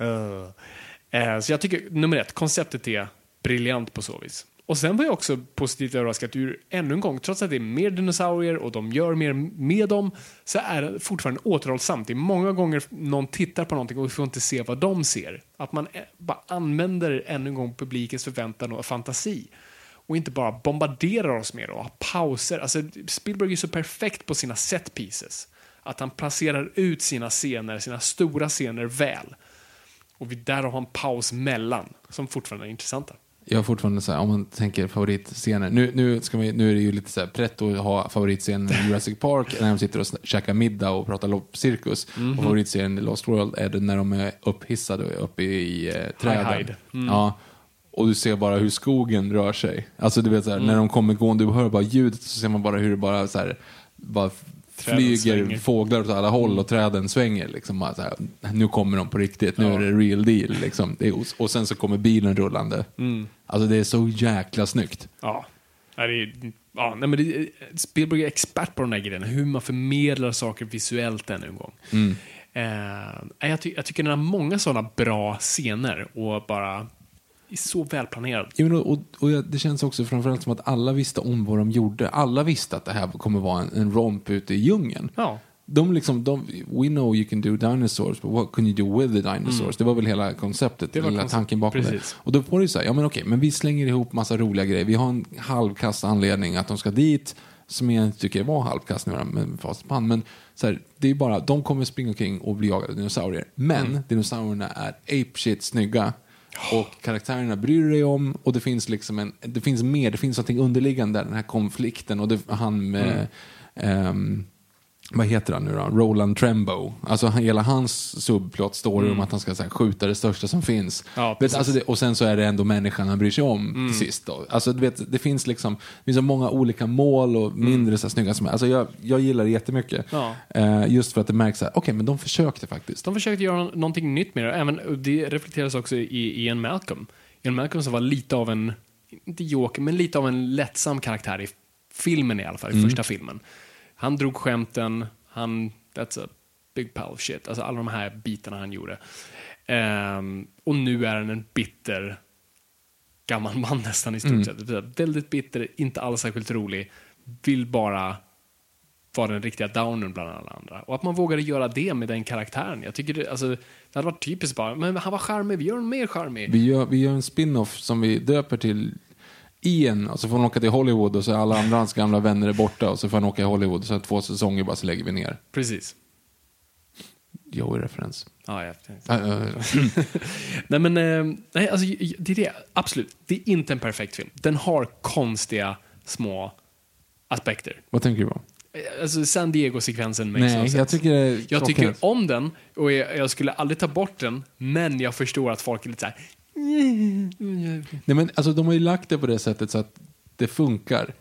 Uh. Så jag tycker, nummer ett, konceptet är briljant på så vis. Och sen var jag också positivt överraskad ur, ännu en gång, trots att det är mer dinosaurier och de gör mer med dem, så är det fortfarande återhållsamt. Det är många gånger någon tittar på någonting och vi får inte se vad de ser. Att man bara använder ännu en gång publikens förväntan och fantasi. Och inte bara bombarderar oss med det och har pauser. Alltså, Spielberg är så perfekt på sina set pieces. Att han placerar ut sina scener, sina stora scener väl. Och vi där har en paus mellan, som fortfarande är intressanta. Jag har fortfarande så här, om man tänker favoritscener. Nu, nu, ska man, nu är det ju lite så här pretto att ha favoritscenen i Jurassic Park när de sitter och käkar middag och pratar loppcirkus. Mhm. Och favoritscenen i Lost World är det när de är upphissade uppe i eh, träden. Hide. Mm. Ja. Och du ser bara hur skogen rör sig. Alltså du vet så här, Mm. när de kommer gående, du hör bara ljudet så ser man bara hur det bara så här, bara flyger. Mm. fåglar åt alla håll och träden svänger. Liksom, här, nu kommer de på riktigt, nu Ja. är det real deal. Liksom. Och sen så kommer bilen rullande. Mm. Alltså det är så jäkla snyggt. Ja. Det är, ja, nej, men det, Spielberg är expert på de där grejerna, hur man förmedlar saker visuellt ännu en gång. Eh, jag, ty jag tycker den har många sådana bra scener och bara är så välplanerad. Ja, men och, och, det känns också framförallt som att alla visste om vad de gjorde. Alla visste att det här kommer vara en, en romp ute i djungeln. Ja. De liksom, de, we know you can do dinosaurs, but what can you do with the dinosaurs? Det var väl hela konceptet, Mm. Det var hela tanken bakom precis. det. Och då får du säga, ja men okej, men vi slänger ihop massa roliga grejer. Vi har en halvkass anledning att de ska dit, som jag inte tycker var halvkass nu med facit på hand. Men så här, det är bara, de kommer springa omkring och bli jagade av dinosaurier. Men Mm. dinosaurierna är apeshit snygga. Och karaktärerna bryr dig om och det finns liksom en, det finns mer, det finns någonting underliggande där, den här konflikten och det, han med, Mm. ehm, vad heter han nu då? Roland Trembo. Alltså hela hans subplot story om att han ska så här, skjuta det största som finns. Mm. Ja, vet, alltså det, och sen så är det ändå människan han bryr sig om Mm. till sist. Då. Alltså, du vet, det finns liksom det finns så många olika mål och mindre så här, snygga som alltså, jag, jag gillar det jättemycket. Mm. Ja. Eh, just för att det märks att okej, men de försökte faktiskt. De försökte göra någonting nytt med det. Även, det reflekteras också i Ian Malcolm. Ian Malcolm som var lite av en, inte joker, men lite av en lättsam karaktär i filmen i alla fall, i första filmen. Han drog skämten, han, that's a big pile of shit. Alltså alla de här bitarna han gjorde. Ehm, och nu är han en bitter gammal man nästan i stort sett. Väldigt bitter, inte alls särskilt rolig, vill bara vara den riktiga downern bland alla andra. Och att man vågade göra det med den karaktären. Jag tycker det, alltså, det hade varit typiskt bara, men han var charmig, vi gör honom mer charmig. Vi gör, vi gör en spin-off som vi döper till Ian och så får han åka till Hollywood och så är alla andra hans gamla vänner är borta och så får han åka i Hollywood och så två säsonger bara så lägger vi ner. Precis. Joey-referens. Ja, jag, nej men, eh, nej, alltså, det är det, absolut. Det är inte en perfekt film. Den har konstiga små aspekter. vad tänker du på? Eh, Alltså San Diego-sekvensen makes Nej, jag tycker Jag tycker om den och jag, jag skulle aldrig ta bort den, men jag förstår att folk är lite så här. Nej, men alltså, de har ju lagt det på det sättet så att det funkar.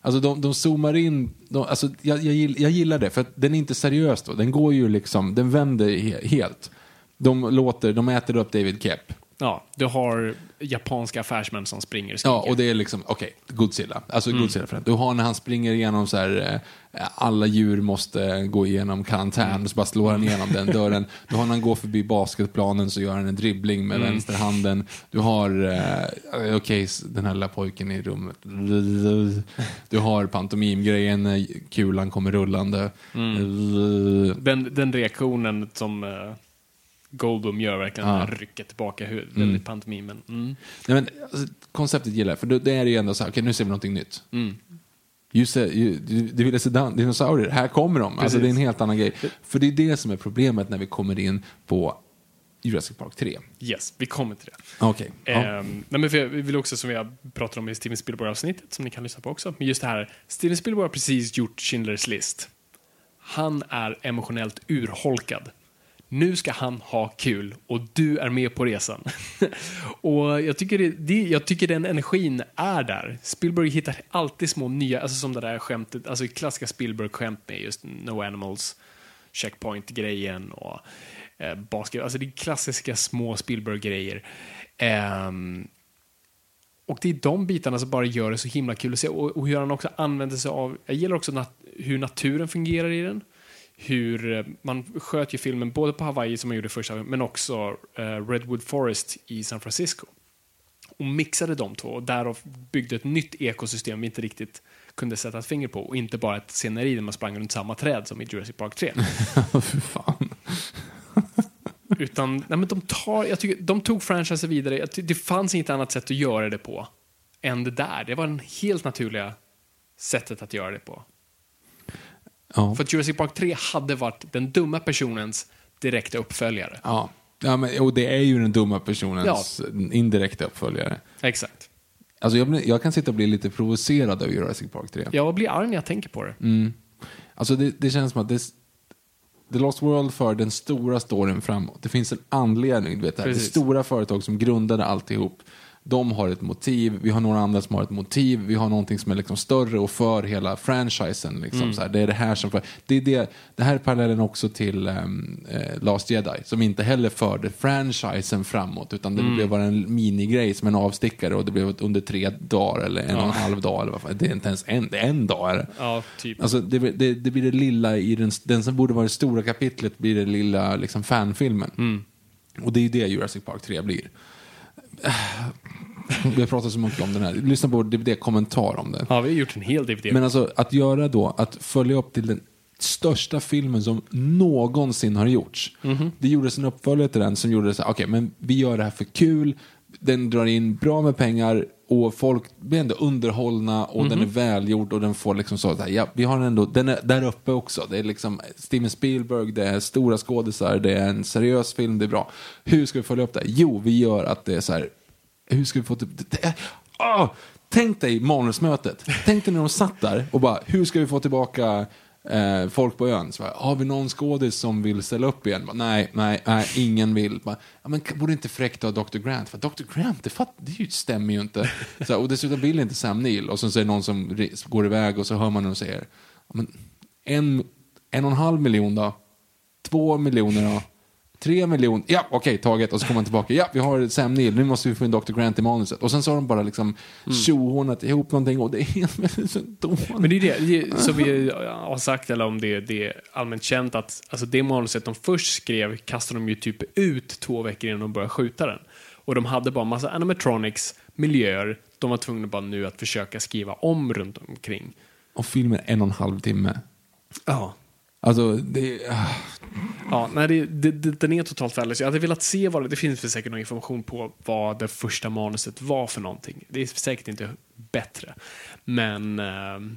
Alltså de, de zoomar in, de, alltså, jag, jag, gill- jag gillar det för att den är inte seriös då. Den går ju liksom, den vänder he, helt. De låter, de äter upp David Kepp Ja, du har japanska affärsmän som springer och skriker. Ja, och det är liksom, okej, Godzilla. Alltså Godzilla för Du har när han springer igenom så här, eh, alla djur måste gå igenom karantän, och så bara slår han igenom den dörren. Du har när han går förbi basketplanen så gör han en dribbling med vänsterhanden. Du har, eh, okej, s- den här lilla pojken i rummet. Du har pantomimgrejen kulan kommer rullande. Den, den reaktionen som Goldblum gör verkligen, Ja. ja. rycker tillbaka huvudet, väldigt pantomimen. Mm. Nej, men, alltså, konceptet gillar jag, för det, det är ju ändå så här, okej nu ser vi någonting nytt. Mm. Say, you, du, ville se dinosaurier, här kommer de. Alltså, det är en helt annan grej. För det är det som är problemet när vi kommer in på Jurassic Park 3. Yes, vi kommer till det. Okej. Ja. Ehm, nej, men för vi vill också, som vi har pratat om i Steven Spielberg-avsnittet, som ni kan lyssna på också, men just det här, Steven Spielberg har precis gjort Schindler's list. Han är emotionellt urholkad. Nu ska han ha kul och du är med på resan. och jag tycker, det, det, jag tycker den energin är där. Spielberg hittar alltid små nya, alltså som det där skämtet, alltså klassiska Spielberg-skämt med just No Animals, Checkpoint-grejen och eh, basket. Alltså det är klassiska små Spielberg-grejer. Ehm, och det är de bitarna som bara gör det så himla kul att se. Och, och hur han också använder sig av, jag gillar också nat hur naturen fungerar i den. Hur eh, man sköt ju filmen både på Hawaii som man gjorde första men också eh, Redwood Forest i San Francisco. Och mixade de två och därav byggde ett nytt ekosystem vi inte riktigt kunde sätta ett finger på och inte bara ett sceneri där man sprang runt samma träd som i Jurassic Park 3. Fy fan. Utan, nej men de, tar, jag tycker, de tog franchisen vidare. Jag ty- Det fanns inget annat sätt att göra det på än det där. Det var det helt naturliga sättet att göra det på. Ja. För att Jurassic Park 3 hade varit den dumma personens direkta uppföljare. Ja. Ja, men, och det är ju den dumma personens indirekta uppföljare. Exakt. Alltså jag, jag kan sitta och bli lite provocerad av Jurassic Park 3. Jag blir arg när jag tänker på det. Alltså det, det känns som att det, The Lost World för den stora storyn framåt. Det finns en anledning. Du vet, det, här. det stora företag som grundade alltihop. De har ett motiv, vi har några andra som har ett motiv, vi har någonting som är liksom större och för hela franchisen. Liksom, så här. Det är det här som för, det, är det, det här är parallellen också till um, eh, Last Jedi, som inte heller förde franchisen framåt, utan det blev bara en minigrej som en avstickare och det blev under tre dagar eller en och en halv dag. Eller vad. Det är inte ens en, det är en dag. Är det. Ja, typ. Alltså, det, det, det blir det lilla i den, den som borde vara det stora kapitlet blir det lilla liksom, fanfilmen. Och det är det Jurassic Park 3 blir. Vi har pratat så mycket om den här. Lyssna på DVD-kommentar om det. Ja, vi har gjort en hel DVD. Men alltså att göra då, att följa upp till den största filmen som någonsin har gjorts. Det gjordes en uppföljare till den som gjorde det så okej men vi gör det här för kul, den drar in bra med pengar och folk blir ändå underhållna och den är välgjord och den får liksom så, här, ja vi har den ändå, den är där uppe också. Det är liksom Steven Spielberg, det är stora skådisar, det är en seriös film, det är bra. Hur ska vi följa upp det? Jo, vi gör att det är så här, hur ska vi få till... Det, ah, tänk dig manusmötet. Tänk dig när de satt där och bara, hur ska vi få tillbaka eh, folk på ön? Så bara, Har vi någon skådis som vill ställa upp igen? Bara, nej, nej, nej, ingen vill. Bara, ja, men borde inte fräckt ha Dr. Grant? För Dr. Grant, det, fatt, det stämmer ju inte. Så, och dessutom vill inte Sam Neill. Och så säger någon som går iväg och så hör man någon säger, ja, men en, en och en halv miljon då? Två miljoner då? Tre miljoner, ja okej taget. Och så kommer man tillbaka, ja vi har Sam Neill, nu måste vi få in Dr. Grant i manuset. Och sen så har de bara liksom tjohornat ihop någonting och det är helt så dåligt. Men det är det, det som vi har sagt, eller om det, det är allmänt känt, att alltså det manuset de först skrev kastade de ju typ ut två veckor innan de började skjuta den. Och de hade bara massa animatronics, miljöer, de var tvungna bara nu att försöka skriva om runt omkring. Och filmen en och en halv timme. Ja. Alltså, det Ja, nej, det, det, det, den är totalt värdelös. Jag hade velat se vad det, det finns väl säkert någon information på vad det första manuset var för någonting. Det är säkert inte bättre. Men, ehm,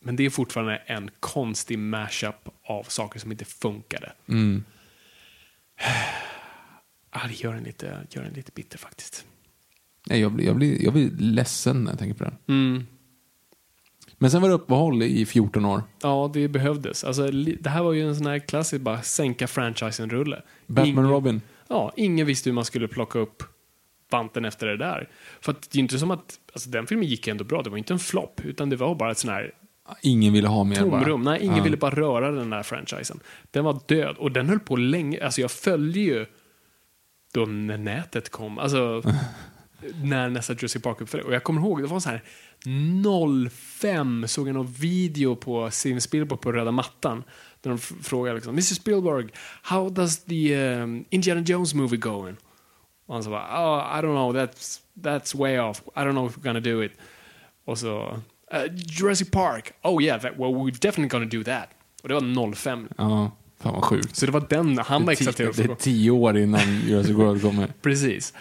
men det är fortfarande en konstig mashup av saker som inte funkade. Ah, det gör en lite, gör en lite bitter faktiskt. nej, jag, blir, jag, blir, jag blir ledsen när jag tänker på den. Mm. Men sen var det uppehåll i 14 år. Ja, det behövdes. Alltså, det här var ju en sån här klassisk bara sänka franchisen-rulle. Batman Ingen- Robin. Ja, ingen visste hur man skulle plocka upp vanten efter det där. För att det är inte som att, alltså den filmen gick ändå bra, det var inte en flopp, utan det var bara ett sån här Ingen ville ha mer. bara. tomrum. Nej, ingen Ja. ville bara röra den där franchisen. Den var död och den höll på länge, alltså jag följde ju då när nätet kom, alltså när nästa Jurassic Park uppföljare. Och jag kommer ihåg, det var så här 05 såg jag någon video på Steven Spielberg på röda mattan. Där de frågade liksom, Mr Spielberg, how does the um, Indiana Jones movie going? Och han sa bara, oh, I don't know, that's, that's way off. I don't know if we're gonna do it. Och så, uh, Jurassic Park, oh yeah, that, well we're definitely gonna do that. Och det var 05. Ja, fan vad sjukt. Så det var den han var exalterad. Det är tio år innan Jurassic World kommer. Precis.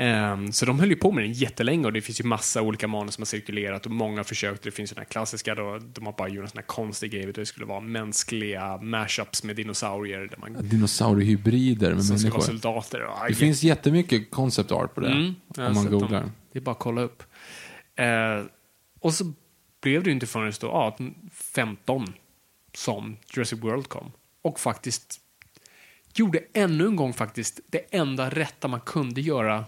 Ehm, så de höll ju på med den jättelänge och det finns ju massa olika manus som har cirkulerat och många har försökt. Det finns ju den här klassiska då, de har bara gjort en sån här konstig grej, där det skulle vara mänskliga mashups med dinosaurier där man Dinosauriehybrider med som ska vara människor. soldater. Och, Det finns jättemycket concept art på det. Mm, om man googlar. Det är bara att kolla upp. Eh, och så blev det ju inte förrän då, ja, 15 som Jurassic World kom. Och faktiskt, gjorde ännu en gång faktiskt det enda rätta man kunde göra.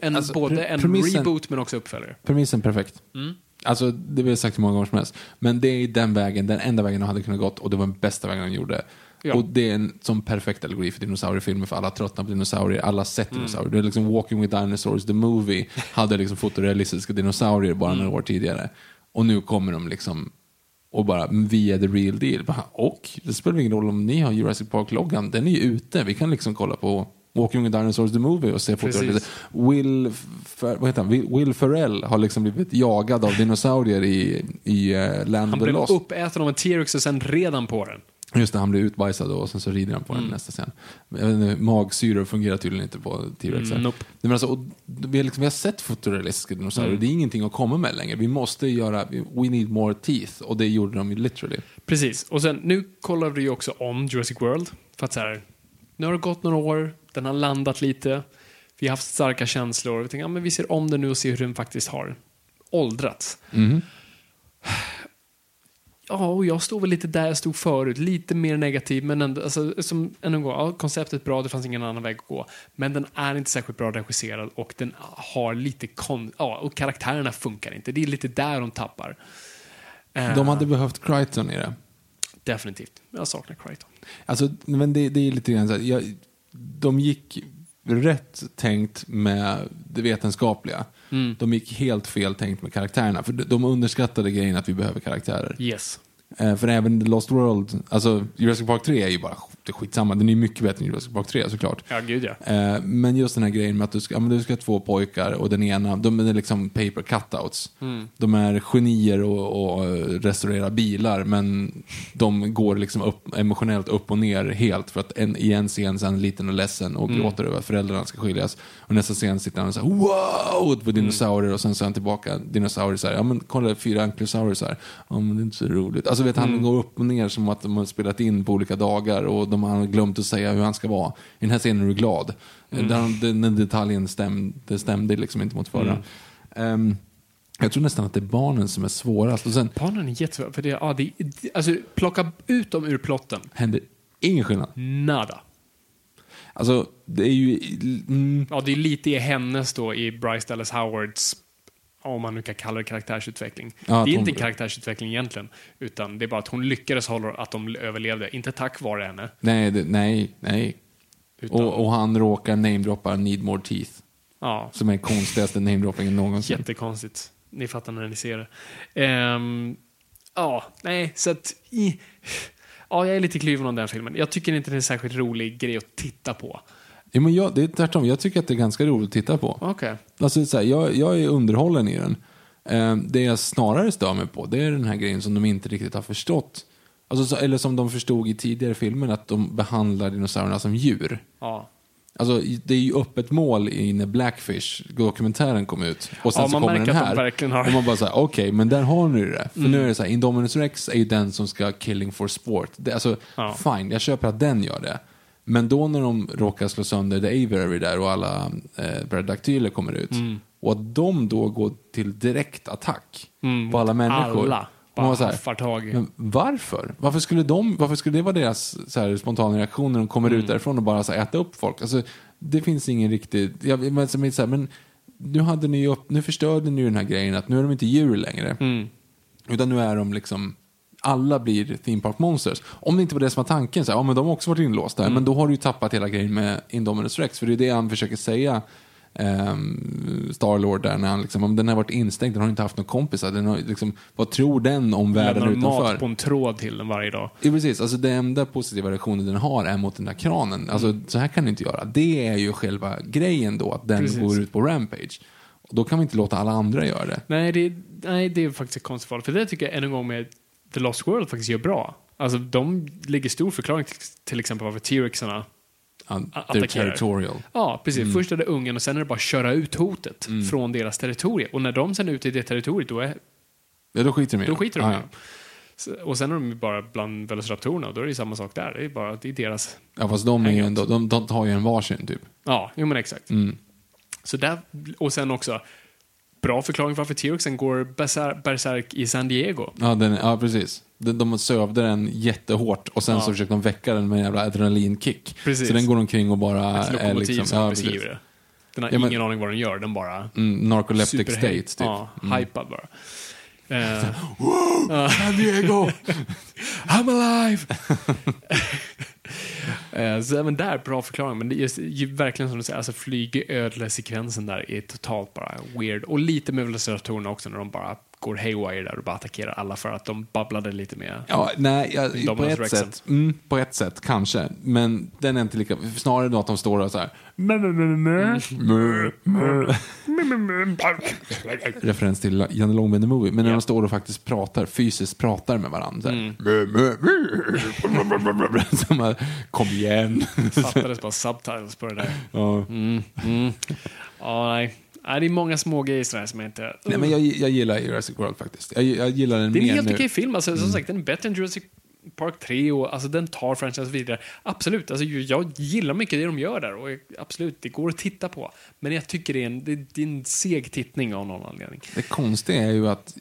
En, Alltså, både en premissen- reboot men också uppföljare. Premissen perfekt. Mm. Alltså, det har jag sagt hur många gånger som helst. Men det är den vägen, den enda vägen de hade kunnat gått och det var den bästa vägen de gjorde. Ja. Och det är en sån perfekt allegori för dinosauriefilmer, för alla tröttnar på dinosaurier, alla har sett Mm. dinosaurier. Det är liksom Walking with Dinosaurs, the movie, hade liksom fotorealistiska dinosaurier bara Mm. några år tidigare. Och nu kommer de liksom och bara, "Men vi är the real deal. Bara, Och det spelar ingen roll om ni har Jurassic Park-loggan, den är ju ute. Vi kan liksom kolla på Walking with Dinosaurs the Movie och se fotorealistiska. Will, Fer, vad heter han? Will, Will Ferrell har liksom blivit jagad av dinosaurier i, i uh, Land Han blev Lost. uppäten av en T-Rex och sen redan på den. Just det, han blir utbajsad och sen så rider han på Mm. den nästa scen. Inte, Magsyror fungerar tydligen inte på T-Rex. Mm, nope. Men alltså, och vi, har liksom, vi har sett fotorealistiska dinosaurier, Mm. det är ingenting att komma med längre. Vi måste göra, we need more teeth. Och det gjorde de ju literally. Precis. Och sen, nu kollar vi ju också om Jurassic World. För att så här, nu har det gått några år, den har landat lite. Vi har haft starka känslor. Vi tänker, ja, men vi ser om den nu och ser hur den faktiskt har åldrats. Mhm. Ja, och jag stod väl lite där jag stod förut. Lite mer negativ, men ändå, alltså, som, gång, ja, konceptet bra, det fanns ingen annan väg att gå. Men den är inte särskilt bra regisserad och den har lite kon... Ja, och karaktärerna funkar inte. Det är lite där de tappar. Eh, De hade behövt Crichton i det. Definitivt. Jag saknar Crichton. Alltså, men det, det är lite grann så här, jag, de gick rätt tänkt med det vetenskapliga. Mm. De gick helt fel tänkt med karaktärerna. För de- de underskattade grejen att vi behöver karaktärer. Yes. Eh, för även The Lost World, alltså Jurassic Park 3 är ju bara det är skitsamma. Den är ju mycket bättre än Jurassic Park 3 såklart. Ja, gud ja. Eh, men just den här grejen med att du ska, ja, men du ska ha två pojkar och den ena, de är liksom paper cutouts. Mm. De är genier och, och restaurerar bilar men de går liksom upp, emotionellt upp och ner helt för att en, i en scen så är han liten och ledsen och Mm. gråter över att föräldrarna ska skiljas. Och nästa scen sitter han och säger wow Mm. på dinosaurier och sen så är han tillbaka, dinosaurier så här, ja men kolla fyra ankylosaurier så här, ja men det är inte så roligt. Alltså vet Mm. han går upp och ner som att de har spelat in på olika dagar och de har glömt att säga hur han ska vara. I den här scenen är du glad. Mm. Den, den, den detaljen stämde, stämde liksom inte mot förra. Mm. Ehm, jag tror nästan att det är barnen som är svårast. Och sen Barnen är jättesvåra. För det, ja, det, alltså, plocka ut dem ur plotten. händer ingen skillnad. Nada. Alltså, det är ju... Mm, Ja, det är lite i hennes då, i Bryce Dallas Howards, om man nu kan kalla det karaktärsutveckling. Ja, det är hon- inte karaktärsutveckling egentligen, utan det är bara att hon lyckades hålla att de överlevde. Inte tack vare henne. nej, det, nej, nej. Utan, Och, och han råkar namedroppa Need More Teeth. ja, Som är konstigaste namedroppingen någonsin. jättekonstigt. Ni fattar när ni ser det. Ehm, ja, nej, så att... I, ja, jag är lite kluven om den filmen. Jag tycker inte det är en särskilt rolig grej att titta på. Ja, men jag, det är tvärtom. Jag tycker att det är ganska roligt att titta på. Okej. Alltså, så här, jag, jag är underhållen i den. Eh, det jag snarare stör mig på, det är den här grejen som de inte riktigt har förstått. Alltså, så, eller som de förstod i tidigare filmer, att de behandlar dinosaurierna som djur. Ja. Alltså, det är ju öppet mål i när Blackfish-dokumentären kom ut. Och sen Ja, så kommer den här. har- Och man bara såhär, okej, men där har ni det. För nu är det så här, Indominus Rex är ju den som ska killing for sport. Det, alltså, Ja. fine, jag köper att den gör det. Men då när de råkar slå sönder The Aviary där och alla eh, pterodaktyler kommer ut. Mm. Och att de då går till direkt attack Mm, på alla människor. alla. Och man Bara så här, tag. men varför? Varför skulle, de, varför skulle det vara deras så här, spontana reaktion när de kommer Mm. ut därifrån och bara så här, äta upp folk? Alltså, det finns ingen riktig... Jag, men, så här, men nu, hade ni upp, nu förstörde ni ju den här grejen att nu är de inte djur längre. Mm. Utan nu är de liksom... Alla blir theme park monsters. Om det inte var det som var tanken, så här, ja, men de har också varit inlåsta. Mm. Men då har du ju tappat hela grejen med Indominus Rex. För det är det han försöker säga, um, Starlord där, när han liksom, om den har varit instängd, den har inte haft några kompisar. Den har, liksom, vad tror den om världen Lämnar utanför? mat på en tråd till den varje dag. Ja, precis. Alltså, den enda positiva reaktionen den har är mot den där kranen. Alltså, Så här kan du inte göra. Det är ju själva grejen då, att den Precis. går ut på rampage. Och då kan vi inte låta alla andra göra det. Nej, det, nej, det är faktiskt konstigt. För det tycker jag än en gång med The Lost World faktiskt gör bra. Alltså, de lägger stor förklaring till, till exempel varför T-Rexarna attackerar. territorial. Ja, precis. Mm. Först är det ungen och sen är det bara att köra ut hotet från deras territorium. Och när de sen är ute i det territoriet, då, är, Ja, då skiter de i då skiter de i ja. Så- Och sen är de ju bara bland velociraptorerna och då är det ju samma sak där. Det är bara det är deras... ja, fast de, är ändå, de, de tar ju en varsin typ. Ja, jo men exakt. Mm. Så där, och sen också, bra förklaring varför T-Rexen går bersär- berserk i San Diego. Ja, den, ja, precis. De, de sövde den jättehårt och sen så försökte de väcka den med en jävla adrenalinkick. Precis. Så den går omkring och bara Ett är lokomotiv liksom... som Ja, beskriver det. Den har Ja, men- ingen aning vad den gör, den bara... Mm, narcoleptic state, typ. Ja, hypad bara. Eh, San Diego! I'm alive! Eh, så även där, bra förklaring. Men det är just, verkligen som du säger, alltså flygödlesekvensen där är totalt bara weird. Och lite med velociratorerna också när de bara går haywire där och bara attackerar alla för att de babblade lite med. Ja, nej, ja, på ett Rexen. sätt. Mm, på ett sätt, kanske. Men den är inte lika... Snarare då att de står och så här... Referens till Janne Långben the Movie. Men när de står och faktiskt pratar, fysiskt pratar med varandra. Här. Man, Kom igen. Fattades bara subtitles på det där. ja. Ja, nej. Nej. Det är många små grejer sådär som jag inte... Nej, men jag, jag gillar Jurassic World faktiskt. Jag, jag gillar den Det är en mer helt nu. okej film. Alltså, Som sagt, den är bättre än Jurassic Park 3 och alltså, den tar franchise vidare. Absolut, alltså, jag gillar mycket det de gör där och absolut, det går att titta på. Men jag tycker det är en, det, det är en seg tittning av någon anledning. Det konstiga är ju att,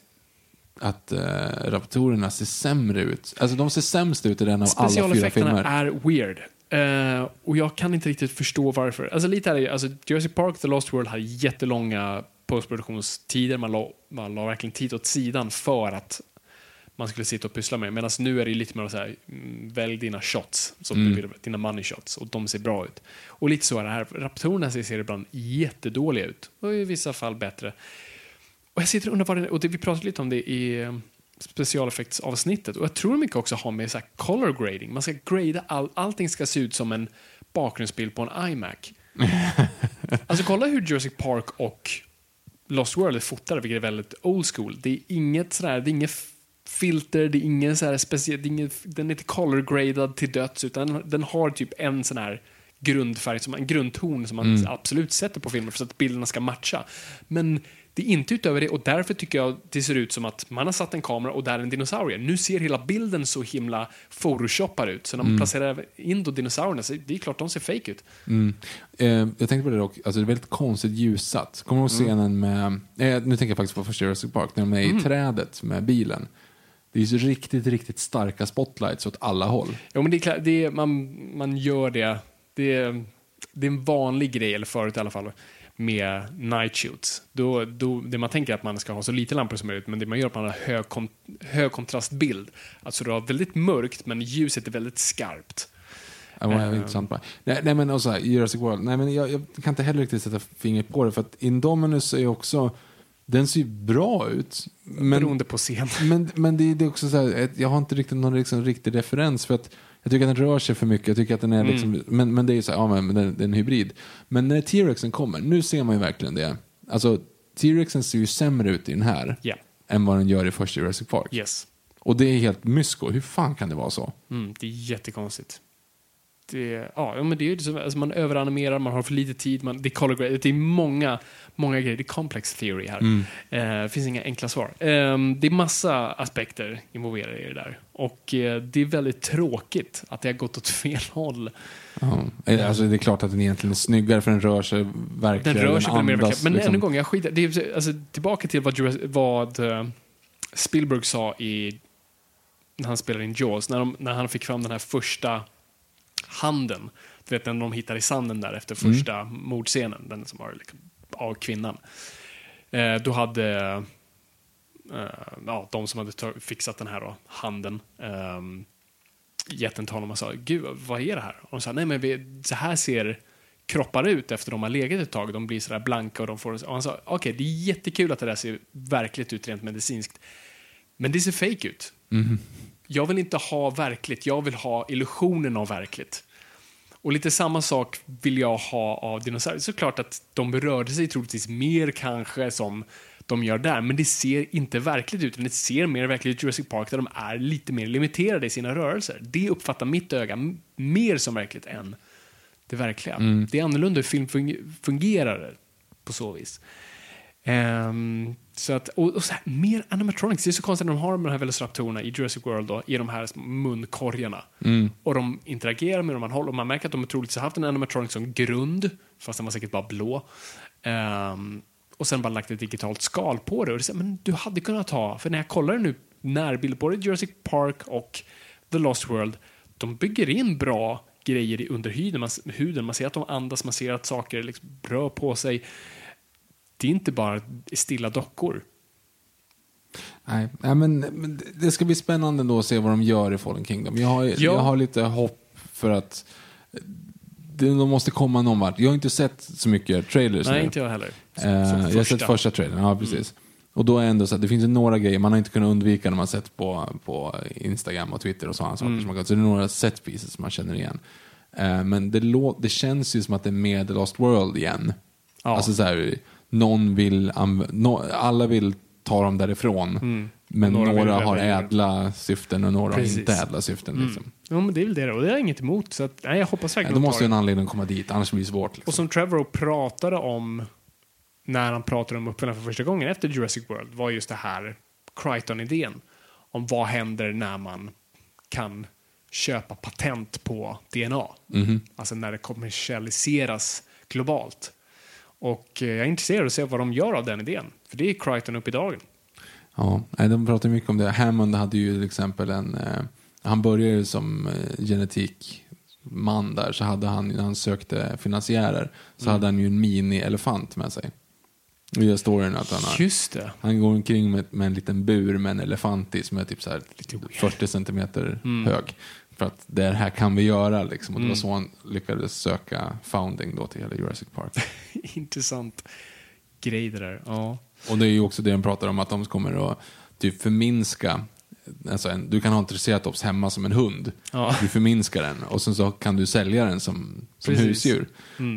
att äh, raptorerna ser sämre ut. Alltså de ser sämst ut i den av alla fyra Specialeffekterna filmer. är weird. Eh, och jag kan inte riktigt förstå varför. Alltså lite är det, alltså Jurassic Park The Lost World hade jättelånga postproduktionstider. Man la, man la verkligen tid åt sidan för att man skulle sitta och pyssla med. Medan nu är det lite mer så här, mm, välj dina shots, som du vill, dina money shots, och de ser bra ut. Och lite så är det här. Raptorerna ser ibland jättedåliga ut, och i vissa fall bättre. Och jag sitter och undrar vad det och det, vi pratade lite om det i specialeffektsavsnittet. Och jag tror mycket också har med så här color grading. Man ska grada all, allting ska se ut som en bakgrundsbild på en iMac. alltså kolla hur Jurassic Park och Lost World är fotade, vilket är väldigt old school. Det är inget sådär, det är inget filter, det är ingen så här speciell, det är inget, den är inte color gradad till döds, utan den har typ en sån här grundfärg, som, en grundton som man absolut sätter på filmer för att bilderna ska matcha. Men det är inte utöver det och därför tycker jag det ser ut som att man har satt en kamera och där är en dinosaurie. Nu ser hela bilden så himla photoshoppad ut, så när man placerar in då dinosaurierna, så det är klart de ser fake ut. Mm. Eh, jag tänkte på det dock, alltså det är väldigt konstigt ljussatt. Kommer du ihåg scenen med, eh, nu tänker jag faktiskt på första Jurassic Park, när de är i trädet med bilen. Det är ju så riktigt, riktigt starka spotlights åt alla håll. Jo, men det är klart, det är, man, man gör det. Det är, det är en vanlig grej, eller förut i alla fall, med night shoots. Då, då, det man tänker är att man ska ha så lite lampor som möjligt, men det man gör är att man har hög, kon, hög kontrastbild. Alltså du har väldigt mörkt, men ljuset är väldigt skarpt. Det var Eh. intressant bara. Nej, nej men och så här, Jurassic World, nej men jag, jag kan inte heller riktigt sätta fingret på det, för att Indominus är ju också, den ser ju bra ut. Men, beroende på scen. men, men det, är- det är också så här, jag har inte riktigt någon liksom, riktig referens för att jag tycker att den rör sig för mycket. Jag tycker att den är liksom, men, men det är ju så här, ja men den, den är en hybrid. Men när T-Rexen kommer, nu ser man ju verkligen det. Alltså T-Rexen ser ju sämre ut i den här Ja. än vad den gör i första Jurassic Park. Yes. Och det är helt mysko. Hur fan kan det vara så? Mm, det är jättekonstigt. Det, ja, men det är ju så, alltså man överanimerar, man har för lite tid, man, det är color grade, det är många, många grejer. Det är complex theory här. Eh, Det finns inga enkla svar. Eh, det är massa aspekter involverade i det där. Och eh, det är väldigt tråkigt att det har gått åt fel håll. Ja. Eh, Alltså, det är klart att den egentligen är snyggare för den rör sig Den verkligen. rör sig mer andas, verkligen. Men liksom. ännu en gång, jag skiter det är, alltså, Tillbaka till vad, vad eh, Spielberg sa i när han spelade in Jaws, när, de, när han fick fram den här första handen. Du vet, när de hittar i sanden där efter första mordscenen, den som var liksom, av kvinnan. Eh, då hade eh, ja, de som hade fixat den här då, handen eh, gett en tal och man sa, gud vad är det här? Och de sa, nej men vi, så här ser kroppar ut efter de har legat ett tag. De blir sådär blanka och de får... Och han sa, okej det är jättekul att det där ser verkligt ut rent medicinskt. Men det ser fake ut. Jag vill inte ha verkligt, jag vill ha illusionen av verkligt. Och lite samma sak vill jag ha av dinosaurier. Såklart att de rörde sig troligtvis mer kanske som de gör där, men det ser inte verkligt ut. utan Det ser mer verkligt ut i Jurassic Park där de är lite mer limiterade i sina rörelser. Det uppfattar mitt öga mer som verkligt än det verkliga. Det är annorlunda hur film fung- fungerar på så vis. Ehm, så att, och, och så här, mer animatronics. Det är så konstigt när de har de här velociraptorerna i Jurassic World då, i de här munkorgarna. Och de interagerar med dem, man håller, och man märker att de troligtvis har haft en animatronic som grund, fast den var säkert bara blå. Ehm, och sen bara lagt ett digitalt skal på det. Och det är så här, men du hade kunnat ha, för när jag kollar nu närbild, både Jurassic Park och The Lost World, de bygger in bra grejer under huden. Man, huden. man ser att de andas, man ser att saker liksom rör på sig. Det är inte bara stilla dockor. Nej, nej men, men det ska bli spännande då att se vad de gör i Fallen Kingdom. Jag har, jag har lite hopp för att de måste komma någon vart. Jag har inte sett så mycket trailers Nej, nu. inte jag heller. Eh, jag har sett första trailern, ja precis. Och då är ändå så att det finns några grejer man har inte kunnat undvika när man sett på, på Instagram och Twitter och sådana saker. Som man, kan- så det är några set pieces som man känner igen. Eh, men det, det känns ju som att det är med The Lost World igen. Ja. Alltså så här, någon vill, no, alla vill ta dem därifrån. Men Några några, har ädla syften och några Precis. har inte ädla syften. Liksom. Ja, men det är väl det då. Och det har jag inget emot. Så att, nej, jag hoppas Ja, verkligen då de måste ju en anledning att komma dit, annars blir det svårt. Liksom. Och som Trevor pratade om när han pratade om uppföljaren för första gången efter Jurassic World var just det här Crichton-idén. Om vad händer när man kan köpa patent på DNA. Alltså när det kommersialiseras globalt. Och eh, jag är intresserad av att se vad de gör av den idén. För det är Crichton upp i dagen. Ja, de pratar mycket om det. Hammond hade ju till exempel en, eh, han började ju som eh, genetikman där, så hade han, när han sökte finansiärer, så hade han ju en mini-elefant med sig. Står storyn att han har, Just det. han går omkring med, med en liten bur med en elefant i som är typ så här 40 centimeter hög. För att det här kan vi göra liksom. Och det var så han lyckades söka founding då till hela Jurassic Park. Intressant grej det där. Ja. Och det är ju också det de pratar om, att de kommer att typ förminska Alltså en, du kan ha en triceratops hemma som en hund. Ja. Du förminskar den och sen så kan du sälja den som, som Precis. husdjur.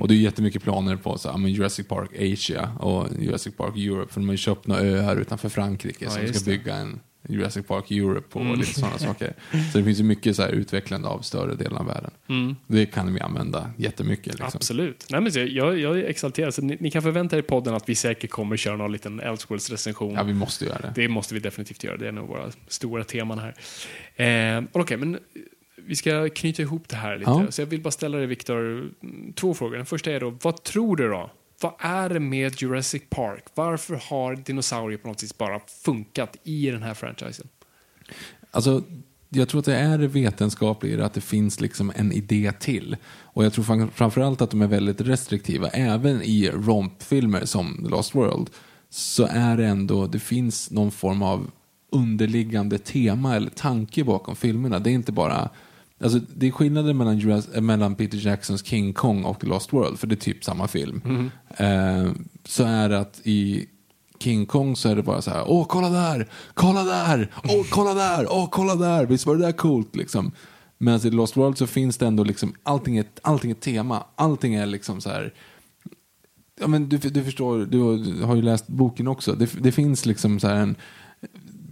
Och det är jättemycket planer på så, ja, men Jurassic Park Asia och Jurassic Park Europe. För de har ju köpt några öar utanför Frankrike Ja, som ska det. bygga en Jurassic Park Europe och lite sådana saker. Så det finns ju mycket så här utvecklande av större delen av världen. Det kan vi använda jättemycket. Liksom. Absolut. Nej, men jag, jag är exalterad. Så ni, ni kan förvänta er i podden att vi säkert kommer köra någon liten Elseworlds-recension. Ja, vi måste göra det. Det måste vi definitivt göra. Det är nog våra stora teman här. Eh, Okej, men vi ska knyta ihop det här lite. Ja. Så jag vill bara ställa dig, Viktor, mm, två frågor. Den första är då, vad tror du då? Vad är det med Jurassic Park? Varför har dinosaurier på något vis bara funkat i den här franchisen? Alltså, jag tror att det är det vetenskapliga, att det finns liksom en idé till. Och jag tror framförallt att de är väldigt restriktiva. Även i rompfilmer som The Lost World så är det ändå, det finns någon form av underliggande tema eller tanke bakom filmerna. Det är inte bara Alltså, det är skillnaden mellan, Jurass- äh, mellan Peter Jacksons King Kong och Lost World, för det är typ samma film. Eh, så är det att i King Kong så är det bara så här, åh kolla där, kolla där, åh kolla där, åh kolla där, visst var det där coolt liksom. Medan i Lost World så finns det ändå liksom, allting är, allting är tema, allting är liksom så här, ja men du, du förstår, du har ju läst boken också, det, det finns liksom så här en,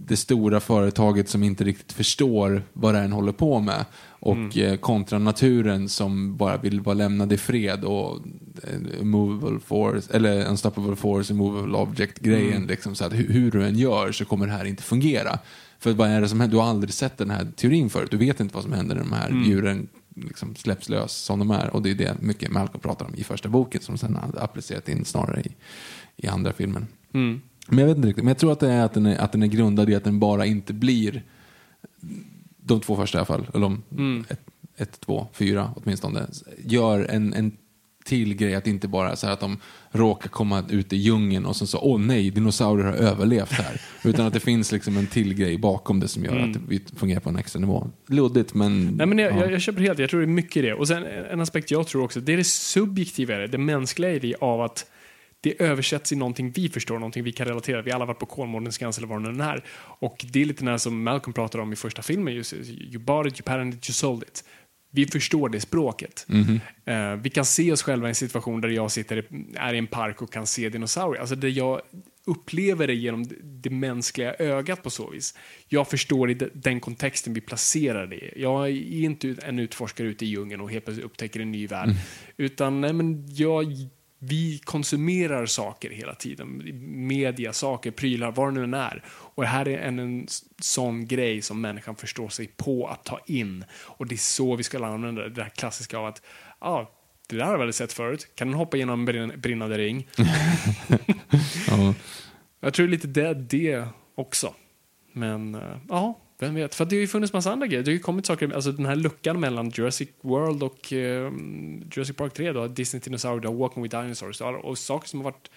det stora företaget som inte riktigt förstår vad det är den håller på med. Och eh, kontra naturen som bara vill vara lämnad i fred och eh, movable force, eller unstoppable force, movable object-grejen. Liksom, så att hur du än gör så kommer det här inte fungera. För vad är det som händer? Du har aldrig sett den här teorin förut. Du vet inte vad som händer när de här djuren liksom släpps lös som de är. Och det är det mycket Malcolm pratar om i första boken som sen applicerat in snarare i, i andra filmen. Men jag vet inte riktigt. Men jag tror att det är att den är, att den är grundad i att den bara inte blir de två första i alla fall, eller de ett, ett, två, fyra åtminstone, gör en, en till grej att inte bara så att de råkar komma ut i djungeln och sen så, åh nej, dinosaurier har överlevt här. Utan att det finns liksom en till grej bakom det som gör att vi fungerar på en extra nivå. Luddigt men... Nej, men jag, ja. jag, jag köper helt, jag tror det är mycket det. Och sen en aspekt jag tror också, det är det subjektiva, det mänskliga i det av att det översätts i någonting vi förstår, någonting vi kan relatera. Vi har alla varit på Kolmårdens gräns eller vad det nu är. Och det är lite här som Malcolm pratade om i första filmen, just, you bought it, you patented it, you sold it. Vi förstår det språket. Eh, vi kan se oss själva i en situation där jag sitter, är i en park och kan se dinosaurier. Alltså det jag upplever det genom det- mänskliga ögat på så vis. Jag förstår i de- den kontexten vi placerar det i. Jag är inte en utforskare ute i djungeln och helt plötsligt upptäcker en ny värld. Utan nej, men jag, vi konsumerar saker hela tiden. Media, saker, prylar, vad det nu än är. Och det här är en, en sån grej som människan förstår sig på att ta in. Och det är så vi ska använda det, det här klassiska av att ja, det där har jag väl sett förut. Kan den hoppa genom en brinn- brinnande ring? Ja. Jag tror lite det det också. Men eh, ja, vem vet. För det har ju funnits massa andra grejer. Det har ju kommit saker, alltså den här luckan mellan Jurassic World och eh, Jurassic Park 3 då, Disney Dinosaur, då, Walking with Dinosaurs och, och saker som har varit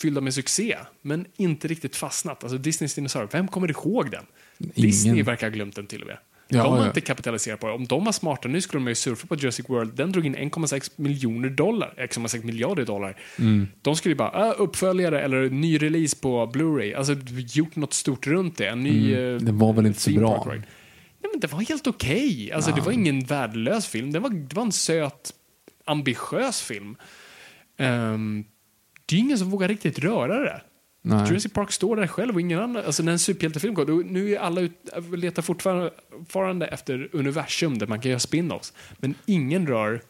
fyllda med succé, men inte riktigt fastnat. Alltså Disneys Dinosaur, vem kommer ihåg den? Disney verkar ha glömt den till och med. Ja, de har ja. inte kapitaliserat på det. Om de var smarta nu skulle de ju surfa på Jurassic World. Den drog in 1,6 miljoner dollar, 1,6 miljarder dollar. Mm. De skulle ju bara, äh, uppföljare eller ny release på Blu-ray. Alltså gjort något stort runt det. En ny... Mm. eh, Det var väl inte så bra. Nej, men det var helt okej. Alltså, Det var ingen värdelös film. Det var, det var en söt, ambitiös film. Ehm, det är ingen som vågar riktigt röra det. Nej. Jurassic Park står där själv och ingen annan. Alltså när en superhjältefilm går, då, nu är alla ut, letar fortfarande, efter universum där man kan göra spin-offs. Men ingen rör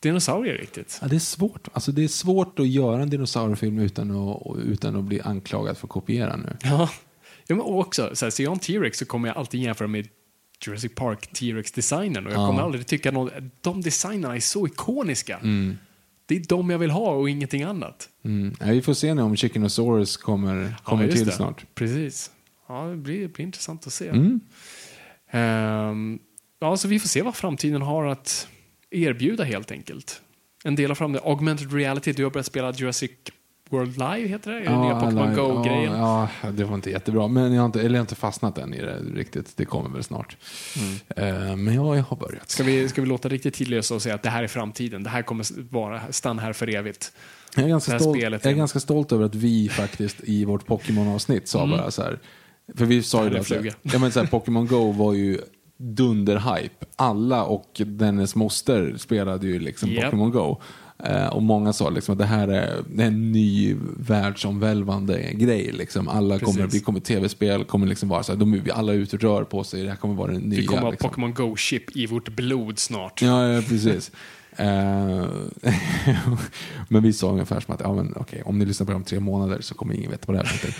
dinosaurier riktigt. Ja, det är svårt. Alltså, det är svårt att göra en dinosauriefilm utan att, utan att bli anklagad för att kopiera nu. Ja, ja men också, så här, ser jag en T-Rex så kommer jag alltid jämföra med Jurassic Park T-Rex-designen och jag Ja. kommer aldrig tycka att de designerna är så ikoniska. Mm. Det är de jag vill ha och ingenting annat. Mm. Ja, vi får se nu om Chickenosaurus kommer, kommer Ja, till det. snart. Precis. Ja, det blir, det blir intressant att se. Mm. Ehm, ja, så vi får se vad framtiden har att erbjuda helt enkelt. En del av framtiden, augmented reality, du har börjat spela Jurassic World Live, heter det? Ja, nya Pokémon Go-grejen. Ja, ja, det var inte jättebra. Men jag har inte, eller jag har inte fastnat än i det riktigt. Det kommer väl snart. Eh, men ja, jag har börjat. Mm. Ska vi, ska vi låta riktigt tidlösa och säga att det här är framtiden? Det här kommer vara, stanna här för evigt. Jag är, ganska stolt, spelet jag är är- ganska stolt över att vi faktiskt i vårt Pokémon-avsnitt sa bara så här. För vi sa ju Mm. Det är att ja, men så här, Pokémon Go var ju dunderhype. Alla och dennes moster spelade ju liksom Japp. Pokémon Go. Eh, och många sa liksom att det här är, det är en ny världsomvälvande grej. Liksom. Alla kommer, det kommer tv-spel, kommer liksom vara så här, de, alla är ute och rör på sig, det här kommer vara det nya. Vi kommer ha liksom. Pokémon Go-chip i vårt blod snart. Ja, ja precis. Eh, men vi sa ungefär som att ja, men, okej, om ni lyssnar på det om tre månader så kommer ingen veta vad det här.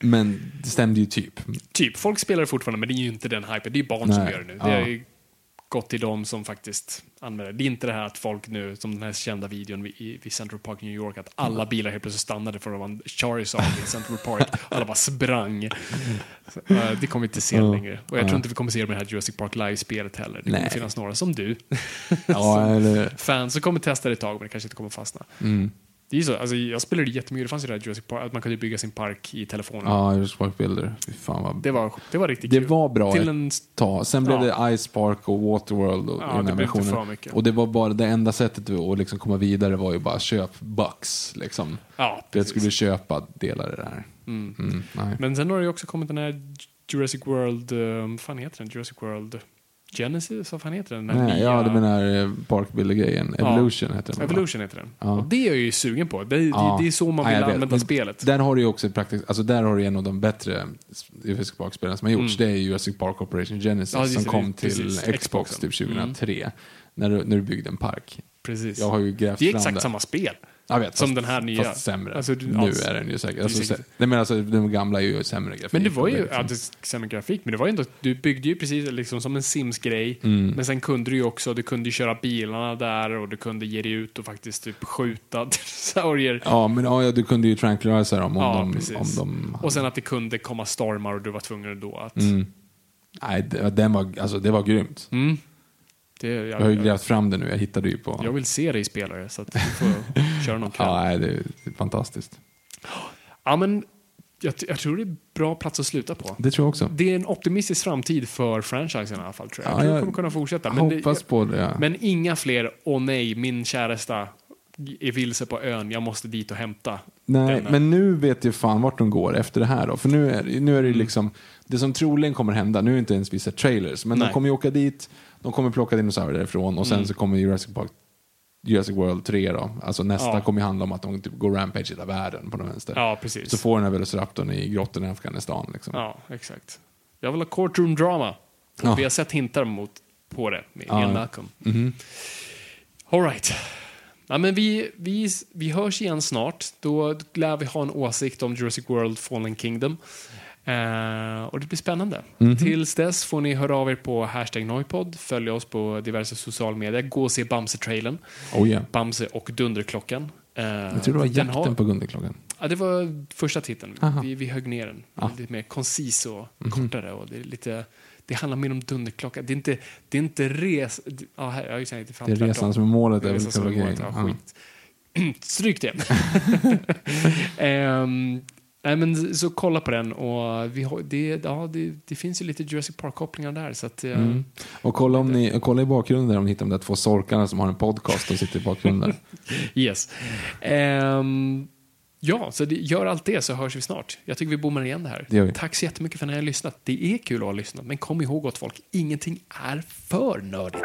Men det stämde ju typ. Typ, folk spelar fortfarande, men det är ju inte den hypen. Det är ju barn som Nej, gör det nu. ja. Det ju gått till dem som faktiskt använder det. Det är inte det här att folk nu, som den här kända videon vid, i- Central Park New York, att alla bilar helt plötsligt stannade för att det var en Charizard i Central Park. Alla bara sprang. Så, eh, det kommer vi inte se längre. Och jag Ja. tror inte vi kommer se det med det här Jurassic Park Live-spelet heller. Det kommer Nej. finnas några som du, Ja, eller, fans, som kommer testa det ett tag, men det kanske inte kommer fastna. mm. Det är så, alltså, jag spelade jättemycket, det fanns ju det här Jurassic Park, att man kunde bygga sin park i telefonen. Ja, Jurassic Park Builder. Fy fan vad... Det, var, det var riktigt Det kul. var bra Till ett en tag. Sen blev Ja. det Ice Park och Waterworld och Ja, den det här blev versionen. Och det var bara det enda sättet att liksom komma vidare var ju bara köp bucks. Liksom. Ja, Det precis. skulle köpa delar i det här. Mm. Mm. Men sen har det ju också kommit den här Jurassic World, uh, vad fan heter den? Jurassic World Genesis, vad fan heter den? den Nej, nya- ja, du menar eh, Park Builder-grejen. Ja. Evolution heter den. Evolution heter den. Ja. Och det är jag ju sugen på. Det, det, Ja. det är så man Ja, vill vet. använda spelet. Där har du ju också praktiskt, alltså där har du en av de bättre Jurassic Park-spelen som har gjorts. Det är Jurassic Park Operation Genesis Mm. Ja, det är som det. kom till Precis, Xbox typ 2003. När, du, när du byggde en park. Precis. Jag har ju grävt det är fram exakt det. samma spel. Jag vet, Som fast, den här nya. Fast sämre. Alltså, du- nu alltså, är den ju säkert. Alltså, precis. sä- nej, men alltså, de gamla är ju sämre grafik. Men det var ju, och ja, det är sämre grafik, men det var ju ändå, du byggde ju precis liksom som en Sims-grej. Mm. Men sen kunde du ju också, du kunde ju köra bilarna där och du kunde ge dig ut och faktiskt typ skjuta dinosaurier. Ja, men ja, du kunde ju tranquilize dem om, Ja, de, precis. om de... Och sen att det kunde komma stormar och du var tvungen då att... Mm. Nej, det, den var, alltså, det var grymt. Mm. Det, jag, Jag har ju grävt fram det nu. Jag hittade ju på... jag vill se dig spelare så att vi får köra någon kväll. Ja, Ja, det är fantastiskt. men jag, jag tror det är bra plats att sluta på. Det tror jag också. Det är en optimistisk framtid för franchisen i alla fall tror jag. Ja, jag tror jag det kommer kunna fortsätta. Men, det, hoppas på det. Ja. men inga fler, åh nej, min käresta är vilse på ön, jag måste dit och hämta. Nej, denna. men nu vet jag fan vart de går efter det här då. För nu är, nu är det Mm. liksom, det som troligen kommer hända, nu är det inte ens vissa trailers, men Nej. de kommer ju åka dit, de kommer plocka dinosaurier därifrån och sen Mm. så kommer Jurassic Park Jurassic World 3 då. Alltså nästa Ja. kommer ju handla om att de typ går rampage i hela världen på den vänster. Ja, precis. Så får den här Velociraptorn i grottorna i Afghanistan liksom. Ja, exakt. Jag vill ha courtroom drama. Och Ja. Vi har sett hintar mot, på det med Ja. Ian Malcolm. Mhm. All right. Ja, men vi, vi, vi hörs igen snart. Då lär vi ha en åsikt om Jurassic World Fallen Kingdom. Eh, och det blir spännande. Mhm. Tills dess får ni höra av er på hashtag Noipod, följa oss på diverse sociala medier, gå och se Bamse-trailern, Oh yeah. Bamse och Dunderklockan. Eh, Jag tror det var den jakten har- på Gunderklockan. Ja, det var första titeln. Aha. Vi, vi högg ner den. Mhm. Lite mer koncis och kortare. Och det, är lite, det handlar mer om dunderklocka. Det är inte, det är inte res... Ja, här, jag sagt det, Det är resan som är målet. Det är resan som är målet. Ja, skit. Stryk det. Ehm, nej, men så kolla på den. Och vi har, det, ja, det, det finns ju lite Jurassic Park-kopplingar där. Så att, eh, Mm. Och kolla, om ni, kolla i bakgrunden där om ni hittar de där två sorkarna som har en podcast och sitter i bakgrunden. Yes. Ehm, ja, så det, gör allt det så hörs vi snart. Jag tycker vi bommar igen det här. Det. Tack så jättemycket för att ni har lyssnat. Det är kul att ha lyssnat, men kom ihåg gott folk, ingenting är för nördigt.